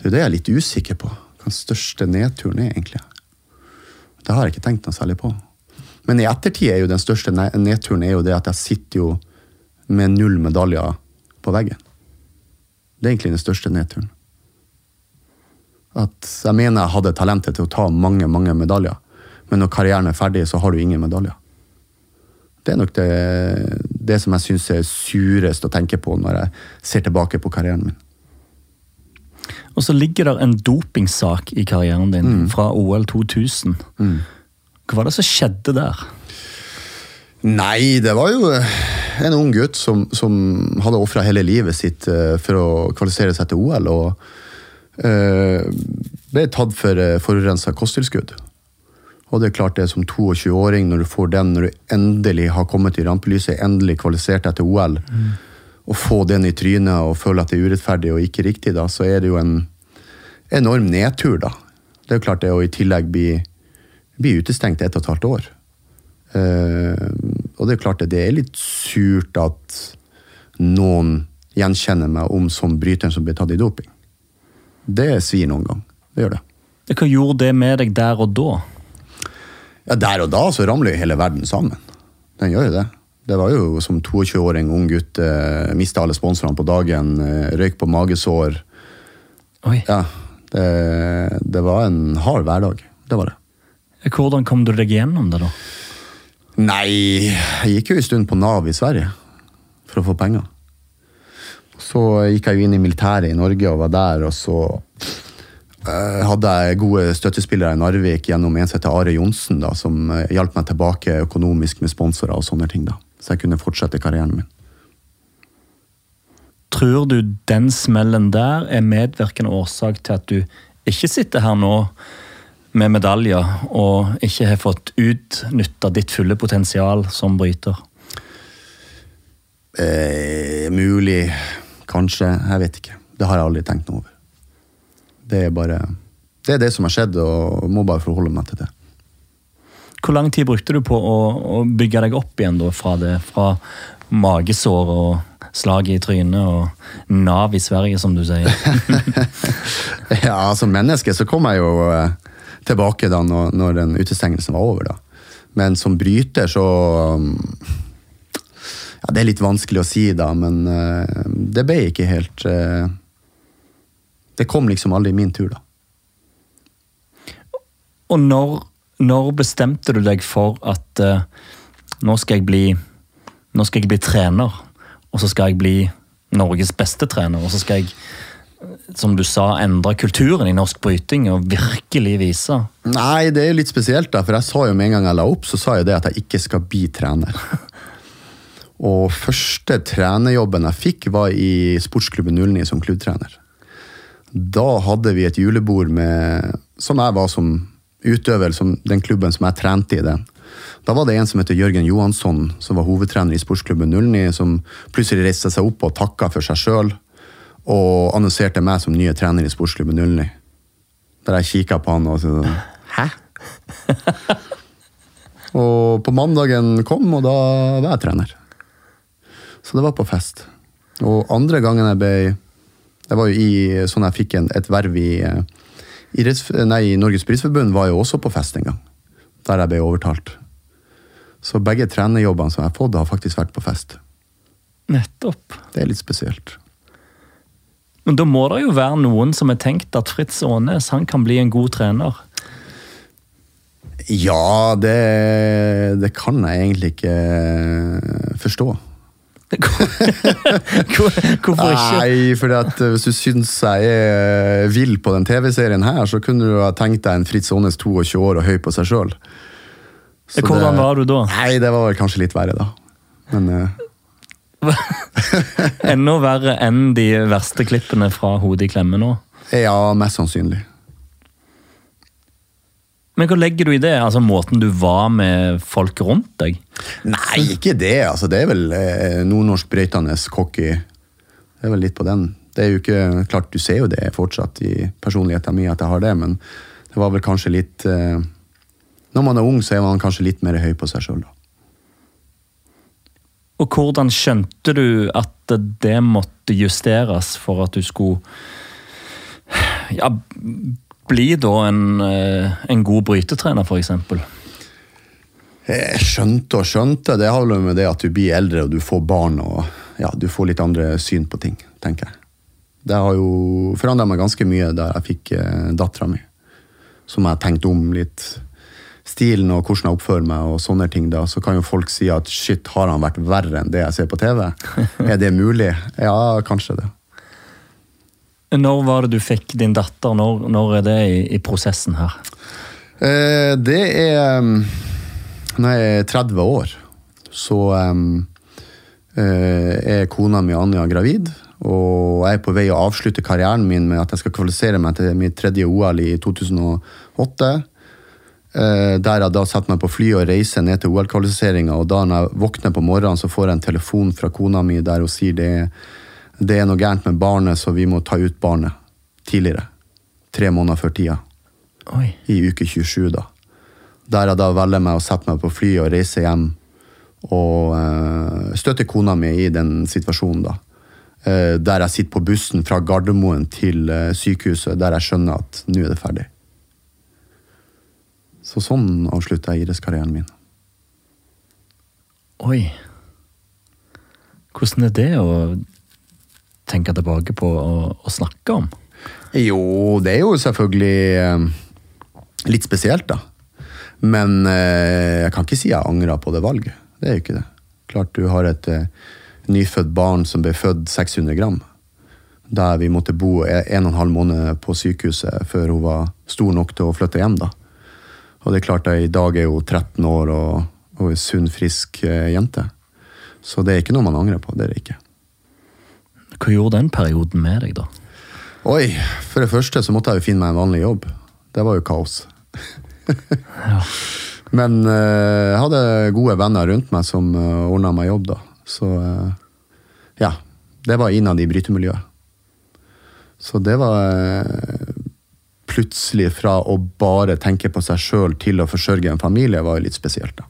Det er det jeg er litt usikker på. Hva den største nedturen er, egentlig. Det har jeg ikke tenkt noe særlig på. Men i ettertid er jo den største nedturen er jo det at jeg sitter jo med null medaljer på veggen. Det er egentlig den største nedturen. At jeg mener jeg hadde talentet til å ta mange, mange medaljer, men når karrieren er ferdig, så har du ingen medaljer. Det er nok det, det som jeg syns er surest å tenke på når jeg ser tilbake på karrieren min. Og så ligger det en dopingsak i karrieren din fra OL 2000. Hva var det som skjedde der? Nei, det var jo eh, en ung gutt som, som hadde ofra hele livet sitt eh, for å kvalifisere seg til OL, og eh, ble tatt for uh, forurensa kosttilskudd. Og det er klart det som 22-åring, når du får den, når du endelig har kommet i rampelyset, endelig kvalifisert deg til OL, og få den i trynet og føle at det er urettferdig og ikke riktig, da, så er det jo en enorm nedtur, da. Det er jo klart det å i tillegg bli, bli utestengt ett og et halvt år. Eh, og det er klart det, det er litt surt at noen gjenkjenner meg om som bryteren som ble tatt i doping. Det svir noen gang. Det gjør det. Hva gjorde det med deg der og da? Ja, Der og da så ramler jo hele verden sammen. Den gjør jo det. Det var jo som 22-åring, ung gutt, eh, mista alle sponsorene på dagen, eh, røyk på magesår. Oi. Ja, det, det var en hard hverdag. Det var det. Hvordan kom du deg gjennom det, da? Nei, jeg gikk jo en stund på Nav i Sverige for å få penger. Så gikk jeg jo inn i militæret i Norge og var der, og så eh, hadde jeg gode støttespillere i Narvik gjennom en som heter Are Johnsen, da, som eh, hjalp meg tilbake økonomisk med sponsorer og sånne ting. da. Så jeg kunne fortsette karrieren min. Tror du den smellen der er medvirkende årsak til at du ikke sitter her nå med medaljer og ikke har fått utnytta ditt fulle potensial som bryter? Eh, mulig, kanskje. Jeg vet ikke. Det har jeg aldri tenkt noe over. Det er bare Det er det som har skjedd, og må bare forholde meg til det. Hvor lang tid brukte du på å, å bygge deg opp igjen da, fra det? Fra magesår og slaget i trynet og Nav i Sverige, som du sier. <laughs> ja, som menneske så kom jeg jo eh, tilbake da når, når den utestengelsen var over. da. Men som bryter så um, ja, Det er litt vanskelig å si, da, men uh, det ble ikke helt uh, Det kom liksom aldri min tur, da. Og når, når bestemte du deg for at uh, nå skal jeg bli nå skal jeg bli trener, og så skal jeg bli Norges beste trener, og så skal jeg som du sa, endre kulturen i norsk bryting og virkelig vise? Nei, det er litt spesielt, da, for jeg sa jo med en gang jeg la opp, så sa jeg det at jeg ikke skal bli trener. <laughs> Og første trenerjobben jeg fikk, var i sportsklubben 09 som klubbtrener. Da hadde vi et julebord med, som jeg var som utøver, som den klubben som jeg trente i den. Da var det en som heter Jørgen Johansson, som var hovedtrener i sportsklubben 09, som plutselig reiste seg opp og takka for seg sjøl og annonserte meg som nye trener i sportsklubben 09. Der jeg kikka på han og sånn Hæ? <laughs> og på mandagen kom, og da var jeg trener. Så det var på fest. Og andre gangen jeg ble Det var jo i sånn jeg fikk en, et verv i, i, nei, i Norges Brytforbund, var jo også på fest en gang. Der jeg ble overtalt. Så begge trenerjobbene som jeg har fått, har faktisk vært på fest. Nettopp. Det er litt spesielt. Men da må det jo være noen som har tenkt at Fritz Aanes han kan bli en god trener? Ja, det, det kan jeg egentlig ikke forstå. <laughs> Hvorfor ikke? Nei, for hvis du syns jeg er vill på den TV-serien her, så kunne du ha tenkt deg en Fritz Aanes 22 år og høy på seg sjøl. Hvordan var du da? Nei, Det var vel kanskje litt verre, da. Men. <laughs> Enda verre enn de verste klippene fra Hodet i klemme nå? Ja, mest sannsynlig. Men hva legger du i det? Altså Måten du var med folk rundt deg? Nei, ikke det. altså Det er vel eh, nordnorsk brøytende cocky. Det er vel litt på den. Det er jo ikke klart, Du ser jo det fortsatt i personligheten min at jeg har det, men det var vel kanskje litt eh, Når man er ung, så er man kanskje litt mer høy på seg sjøl, da. Og hvordan skjønte du at det måtte justeres for at du skulle ja, bli da en, eh, en god brytetrener, f.eks.? Skjønte og skjønte. Det har vel med det at du blir eldre og du får barn og ja, du får litt andre syn på ting, tenker jeg. Det har jo forandra meg ganske mye da jeg fikk eh, dattera mi. Som jeg tenkte om litt stilen og hvordan jeg oppfører meg, og sånne ting, da, så kan jo folk si at shit, har han vært verre enn det jeg ser på TV? <laughs> er det mulig? Ja, kanskje det. Når var det du fikk din datter? Når, når er det i, i, prosessen her? Eh, det er mm, Når jeg er 30 år, så um, er kona mi Anja gravid. Og jeg er på vei å avslutte karrieren min med at jeg skal kvalifisere meg til mitt tredje OL i 2008. Eh, der jeg da setter meg på fly og reiser ned til OL-kvalifiseringa. Og da når jeg våkner på morgenen, så får jeg en telefon fra kona mi der hun sier det, det er noe gærent med barnet, så vi må ta ut barnet tidligere. Tre måneder før tida. Oi. I uke 27, da. Der jeg da velger meg å sette meg på fly og reise hjem. Og uh, støtte kona mi i den situasjonen, da. Uh, der jeg sitter på bussen fra Gardermoen til uh, sykehuset, der jeg skjønner at nå er det ferdig. Så sånn avslutta jeg idrettskarrieren min. Oi. Hvordan er det å tenke tilbake på og, snakke om? Jo, det er jo selvfølgelig eh, litt spesielt, da. Men eh, jeg kan ikke si jeg angra på det valget. Det er jo ikke det. Klart du har et eh, nyfødt barn som ble født 600 gram. Der vi måtte bo en og en halv måned på sykehuset før hun var stor nok til å flytte hjem. da. Og det er klart i dag er hun 13 år og, og en sunn, frisk eh, jente. Så det er ikke noe man angrer på. det er det ikke. Hva gjorde den perioden med deg, da? Oi, For det første så måtte jeg jo finne meg en vanlig jobb. Det var jo kaos. <laughs> Ja. Men eh, jeg hadde gode venner rundt meg som uh, ordna meg jobb, da. Så uh, ja. Det var innad i brytemiljøet. Så det var eh, plutselig fra å bare tenke på seg sjøl til å forsørge en familie, var jo litt spesielt, da.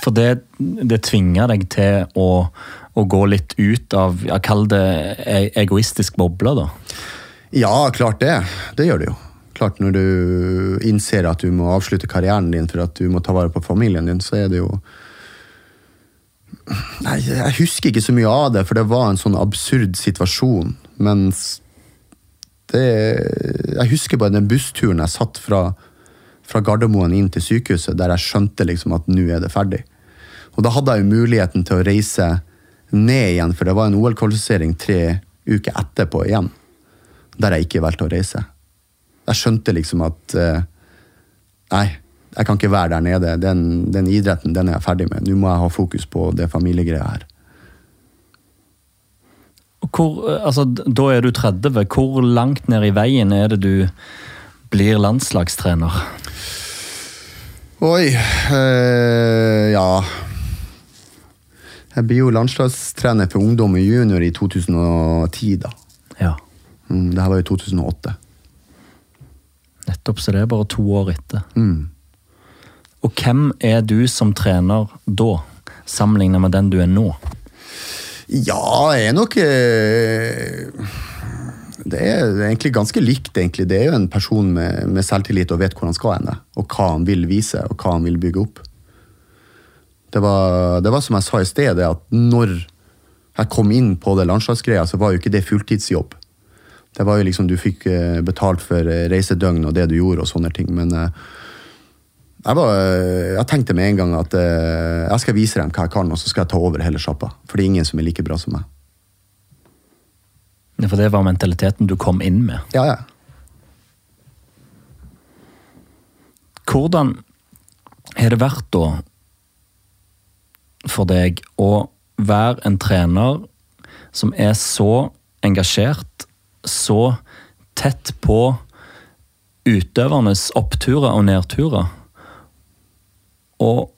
For det, det tvinger deg til å, å gå litt ut av jeg kaller det e- egoistisk boble, da. Ja, klart det. Det gjør det jo. Klart Når du innser at du må avslutte karrieren din for at du må ta vare på familien din, så er det jo Nei, Jeg husker ikke så mye av det, for det var en sånn absurd situasjon. Mens det Jeg husker bare den bussturen jeg satt fra, fra Gardermoen inn til sykehuset, der jeg skjønte liksom at nå er det ferdig. Og da hadde jeg jo muligheten til å reise ned igjen, for det var en OL-kvalifisering tre uker etterpå igjen der jeg ikke valgte å reise. Jeg skjønte liksom at eh, Nei, jeg kan ikke være der nede. Den, den idretten den er jeg ferdig med. Nå må jeg ha fokus på det familiegreia her. Hvor, eh, altså, da er du 30. Hvor langt ned i veien er det du blir landslagstrener? Oi øh, Ja Jeg blir jo landslagstrener for ungdom og junior i 2010, da. Ja, Mm, det her var jo 2008. nettopp. Så det er bare to år etter. Mm. Og hvem er du som trener da, sammenlignet med den du er nå? Ja, jeg er nok eh, Det er egentlig ganske likt, egentlig. Det er jo en person med, med selvtillit og vet hvor han skal ende. Og hva han vil vise, og hva han vil bygge opp. Det var, det var som jeg sa i sted, at når jeg kom inn på det landslagsgreia, så var jo ikke det fulltidsjobb. Det var jo liksom, Du fikk eh, betalt for eh, reisedøgn og det du gjorde, og sånne ting. Men jeg, var, eh, jeg tenkte med en gang at eh, jeg skal vise dem hva jeg kan, og så skal jeg ta over hele sjappa. For det er ingen som er like bra som meg. Ja, For det var mentaliteten du kom inn med. Ja, ja. Hvordan har det vært da for deg å være en trener som er så engasjert, så tett på utøvernes oppturer og nedturer, og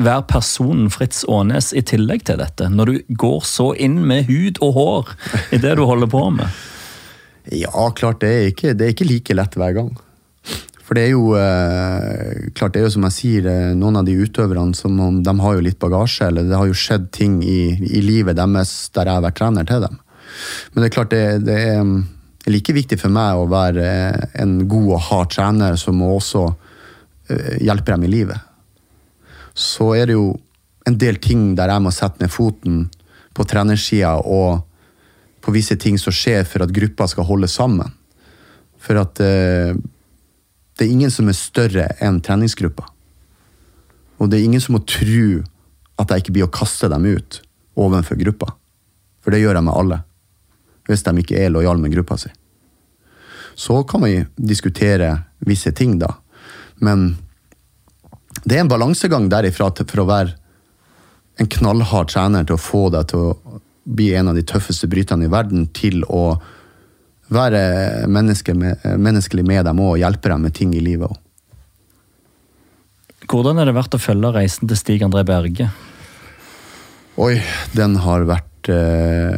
være personen Fritz Aanes i tillegg til dette, når du går så inn med hud og hår i det du holder på med? Ja, klart det er ikke, det er ikke like lett hver gang. For det er jo eh, klart det er jo som jeg sier, eh, noen av de utøverne som de har jo litt bagasje, eller det har jo skjedd ting i, i livet deres der jeg har vært trener til dem. Men det er klart det, det er mm, like viktig for meg å være eh, en god og hard trener som også hjelpe dem i livet. Så er det jo en del ting der jeg må sette ned foten på trenersida og på visse ting som skjer for at gruppa skal holde sammen. For at eh, det er ingen som er større enn treningsgruppa. Og det er ingen som må tro at jeg ikke blir å kaste dem ut overfor gruppa. For det gjør jeg med alle. Hvis de ikke er lojale med gruppa si. Så kan vi diskutere visse ting, da. Men det er en balansegang derifra til, for å være en knallhard trener til å få deg til å bli en av de tøffeste bryterne i verden, til å være menneske med, menneskelig med dem og hjelpe dem med ting i livet òg. Hvordan er det vært å følge reisen til Stig André Berge? Oi, den har vært øh,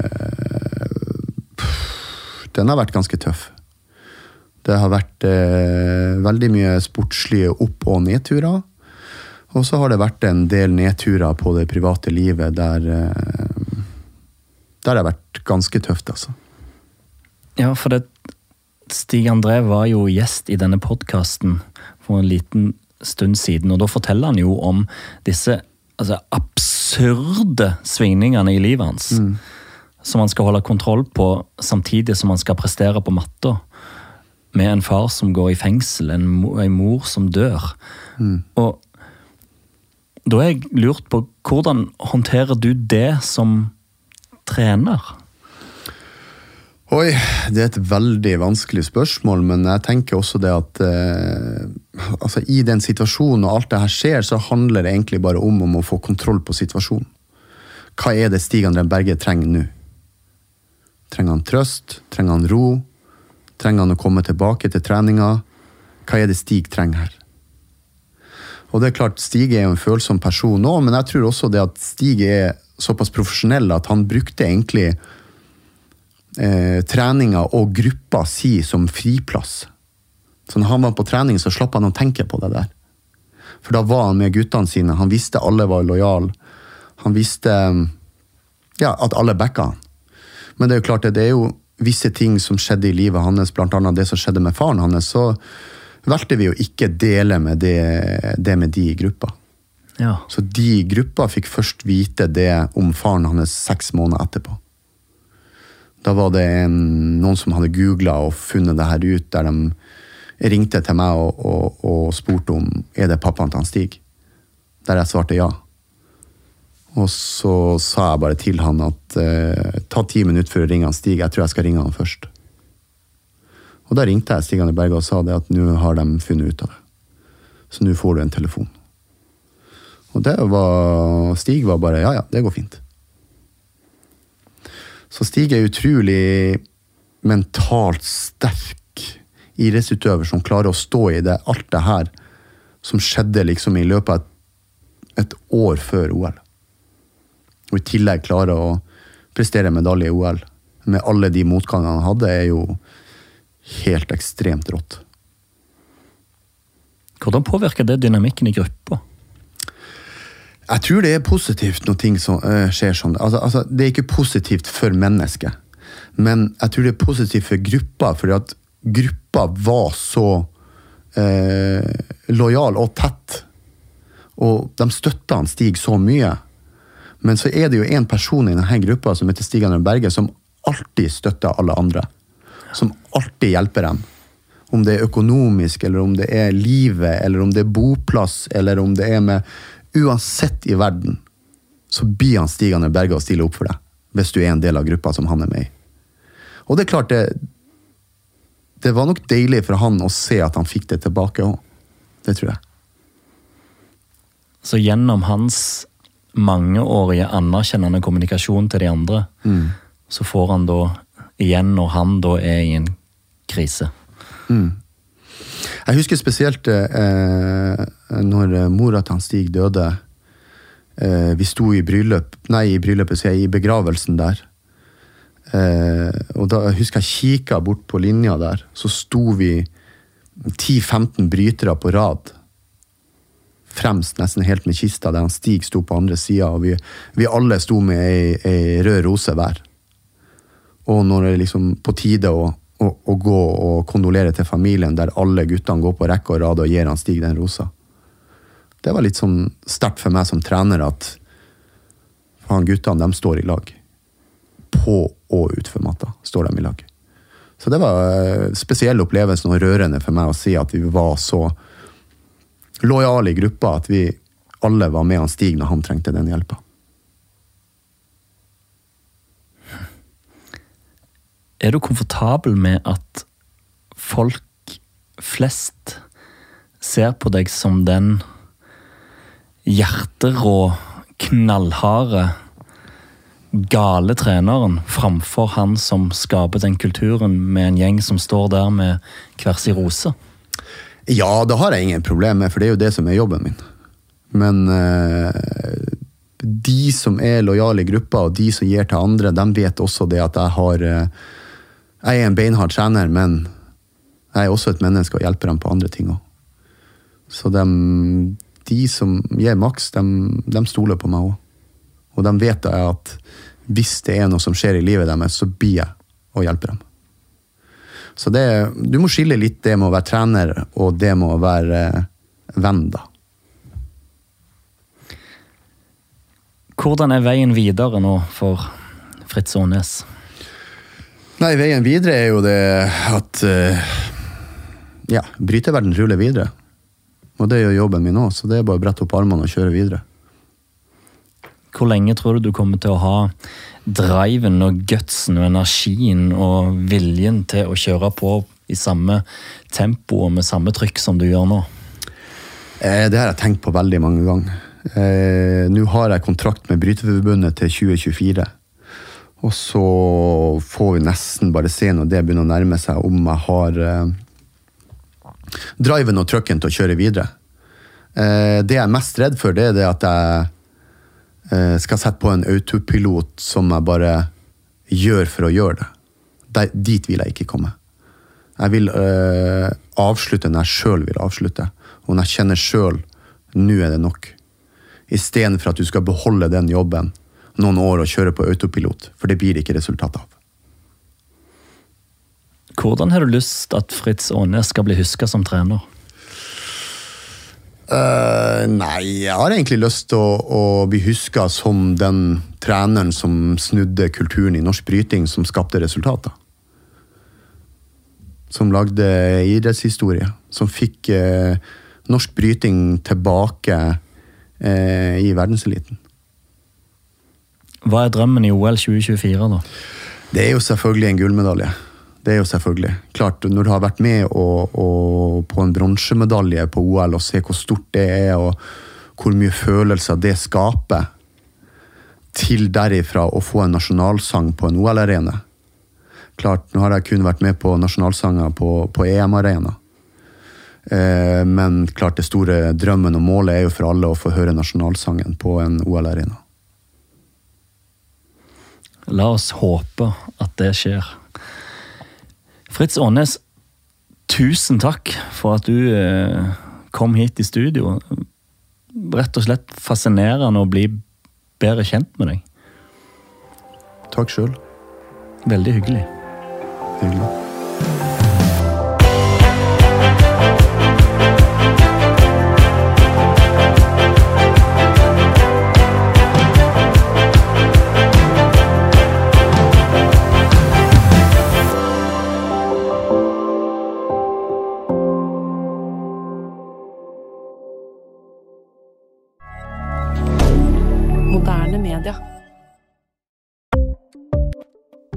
Den har vært ganske tøff. Det har vært eh, veldig mye sportslige opp- og nedturer. Og så har det vært en del nedturer på det private livet der eh, Der det har vært ganske tøft, altså. Ja, for det Stig André var jo gjest i denne podkasten for en liten stund siden, og da forteller han jo om disse altså, absurde svingningene i livet hans. Som han skal holde kontroll på samtidig som han skal prestere på matta. Med en far som går i fengsel, en, mo- en mor som dør. Og da har jeg lurt på hvordan håndterer du det som trener? Oi, det er et veldig vanskelig spørsmål, men jeg tenker også det at eh, altså i den situasjonen og alt det her skjer, så handler det egentlig bare om, om å få kontroll på situasjonen. Hva er det Stig André Berge trenger nå? Trenger han trøst? Trenger han ro? Trenger han å komme tilbake til treninga? Hva er det Stig trenger her? Og det er klart, Stig er jo en følsom person nå, men jeg tror også det at Stig er såpass profesjonell at han brukte egentlig eh, treninga og gruppa si som friplass. Så når han var på trening, så slapp han å tenke på det der. For da var han med guttene sine. Han visste alle var lojale. Han visste ja, at alle backa han. Men det er jo klart, det er jo visse ting som skjedde i livet hans, annet det som skjedde med faren hans, så valgte vi å ikke dele med det, det med de i gruppa. Ja. Så de i gruppa fikk først vite det om faren hans seks måneder etterpå. Da var det en, noen som hadde googla og funnet det her ut, der de ringte til meg og, og, og spurte om er det pappaen til han Stig. Der jeg svarte ja. Og så sa jeg bare til han at eh, ta ti minutter før å ringe han Stig. Jeg tror jeg skal ringe han først. Og da ringte jeg Stig Anne Berge og sa det at nå har de funnet ut av det. Så nå får du en telefon. Og det var Stig var bare ja, ja, det går fint. Så Stig er utrolig mentalt sterk idrettsutøver som klarer å stå i det, alt det her som skjedde liksom i løpet av et, et år før OL. Og i tillegg klare å prestere medalje i OL med alle de motgangene han hadde, er jo helt ekstremt rått. Hvordan påvirker det dynamikken i gruppa? Jeg tror det er positivt når ting så, uh, skjer sånn. Altså, altså, det er ikke positivt for mennesket, men jeg tror det er positivt for gruppa, fordi at gruppa var så uh, lojal og tett. Og de støtta Stig så mye. Men så er det jo en person i denne gruppa som heter Stig André Berge, som alltid støtter alle andre. Som alltid hjelper dem. Om det er økonomisk, eller om det er livet, eller om det er boplass, eller om det er med Uansett i verden, så blir han Stig André Berge og stiller opp for deg. Hvis du er en del av gruppa som han er med i. Og det er klart, det, det var nok deilig for han å se at han fikk det tilbake òg. Det tror jeg. Så gjennom hans mangeårige anerkjennende kommunikasjon til de andre, så får han da igjen når han da er i en krise. Jeg husker spesielt eh, når mora til han Stig døde. Eh, vi sto i bryllup, nei, i bryllupet, sier jeg, i begravelsen der. Eh, og da jeg husker jeg kikka bort på linja der, så sto vi 10-15 brytere på rad. Fremst, nesten helt med kista, der han Stig sto på andre sida, og vi, vi alle sto med ei, ei rød rose hver. Og når det liksom på tide å, å, å gå og kondolere til familien, der alle guttene går på rekke og rad og gir han Stig den rosa. Det var litt sånn sterkt for meg som trener at faen, guttene de står i lag. På og utfor matta står de i lag. Så det var spesiell opplevelse og rørende for meg å si at vi var så lojale i gruppa at vi alle var med han Stig når han trengte den hjelpa. Er du komfortabel med at folk flest ser på deg som den hjerterå, knallharde, gale treneren framfor han som skaper den kulturen med en gjeng som står der med hver sin rose? Ja, det har jeg ingen problem med, for det er jo det som er jobben min. Men eh, de som er lojale i gruppa, og de som gir til andre, de vet også det at jeg har eh, Jeg er en beinhard trener, men jeg er også et menneske og hjelper dem på andre ting òg. Så de, de som gir maks, de, de stoler på meg òg. Og de vet at hvis det er noe som skjer i livet deres, så blir jeg å hjelpe dem. Så det, du må skille litt det med å være trener og det med å være eh, venn, da. Hvordan er veien videre nå for Fritz Aanes? Nei, veien videre er jo det at uh, Ja, bryteverden ruller videre. Og det gjør jobben min òg, så det er bare å brette opp armene og kjøre videre. Hvor lenge tror du du kommer til å ha driven og gutsen og energien og viljen til å kjøre på i samme tempo og med samme trykk som du gjør nå? Eh, det har jeg tenkt på veldig mange ganger. Eh, Nå har jeg kontrakt med Bryteforbundet til 2024. Og så får vi nesten bare se når det begynner å nærme seg, om jeg har eh, driven og trucken til å kjøre videre. Det jeg er mest redd for, det er det at jeg skal sette på en autopilot som jeg bare gjør for å gjøre det. Der, dit vil jeg ikke komme. Jeg vil øh, avslutte når jeg sjøl vil avslutte, og når jeg kjenner sjøl nå er det nok. Istedenfor at du skal beholde den jobben noen år og kjøre på autopilot, for det blir ikke resultat av. Hvordan har du lyst at Fritz Aanes skal bli huska som trener? Uh, nei, jeg har egentlig lyst til å, å bli huska som den treneren som snudde kulturen i norsk bryting, som skapte resultater. Som lagde idrettshistorie. Som fikk uh, norsk bryting tilbake uh, i verdenseliten. Hva er drømmen i OL 2024, da? Det er jo selvfølgelig en gullmedalje. Det er jo selvfølgelig. Klart, Når du har vært med og, og på en bronsemedalje på OL og se hvor stort det er, og hvor mye følelser det skaper, til derifra å få en nasjonalsang på en OL-arena Klart, Nå har jeg kun vært med på nasjonalsanger på, på EM-arena. Eh, men klart det store drømmen og målet er jo for alle å få høre nasjonalsangen på en OL-arena. La oss håpe at det skjer. Fritz Aanes, tusen takk for at du eh, kom hit i studio. Rett og slett fascinerende å bli bedre kjent med deg. Takk sjøl. Veldig hyggelig. Hyggelig.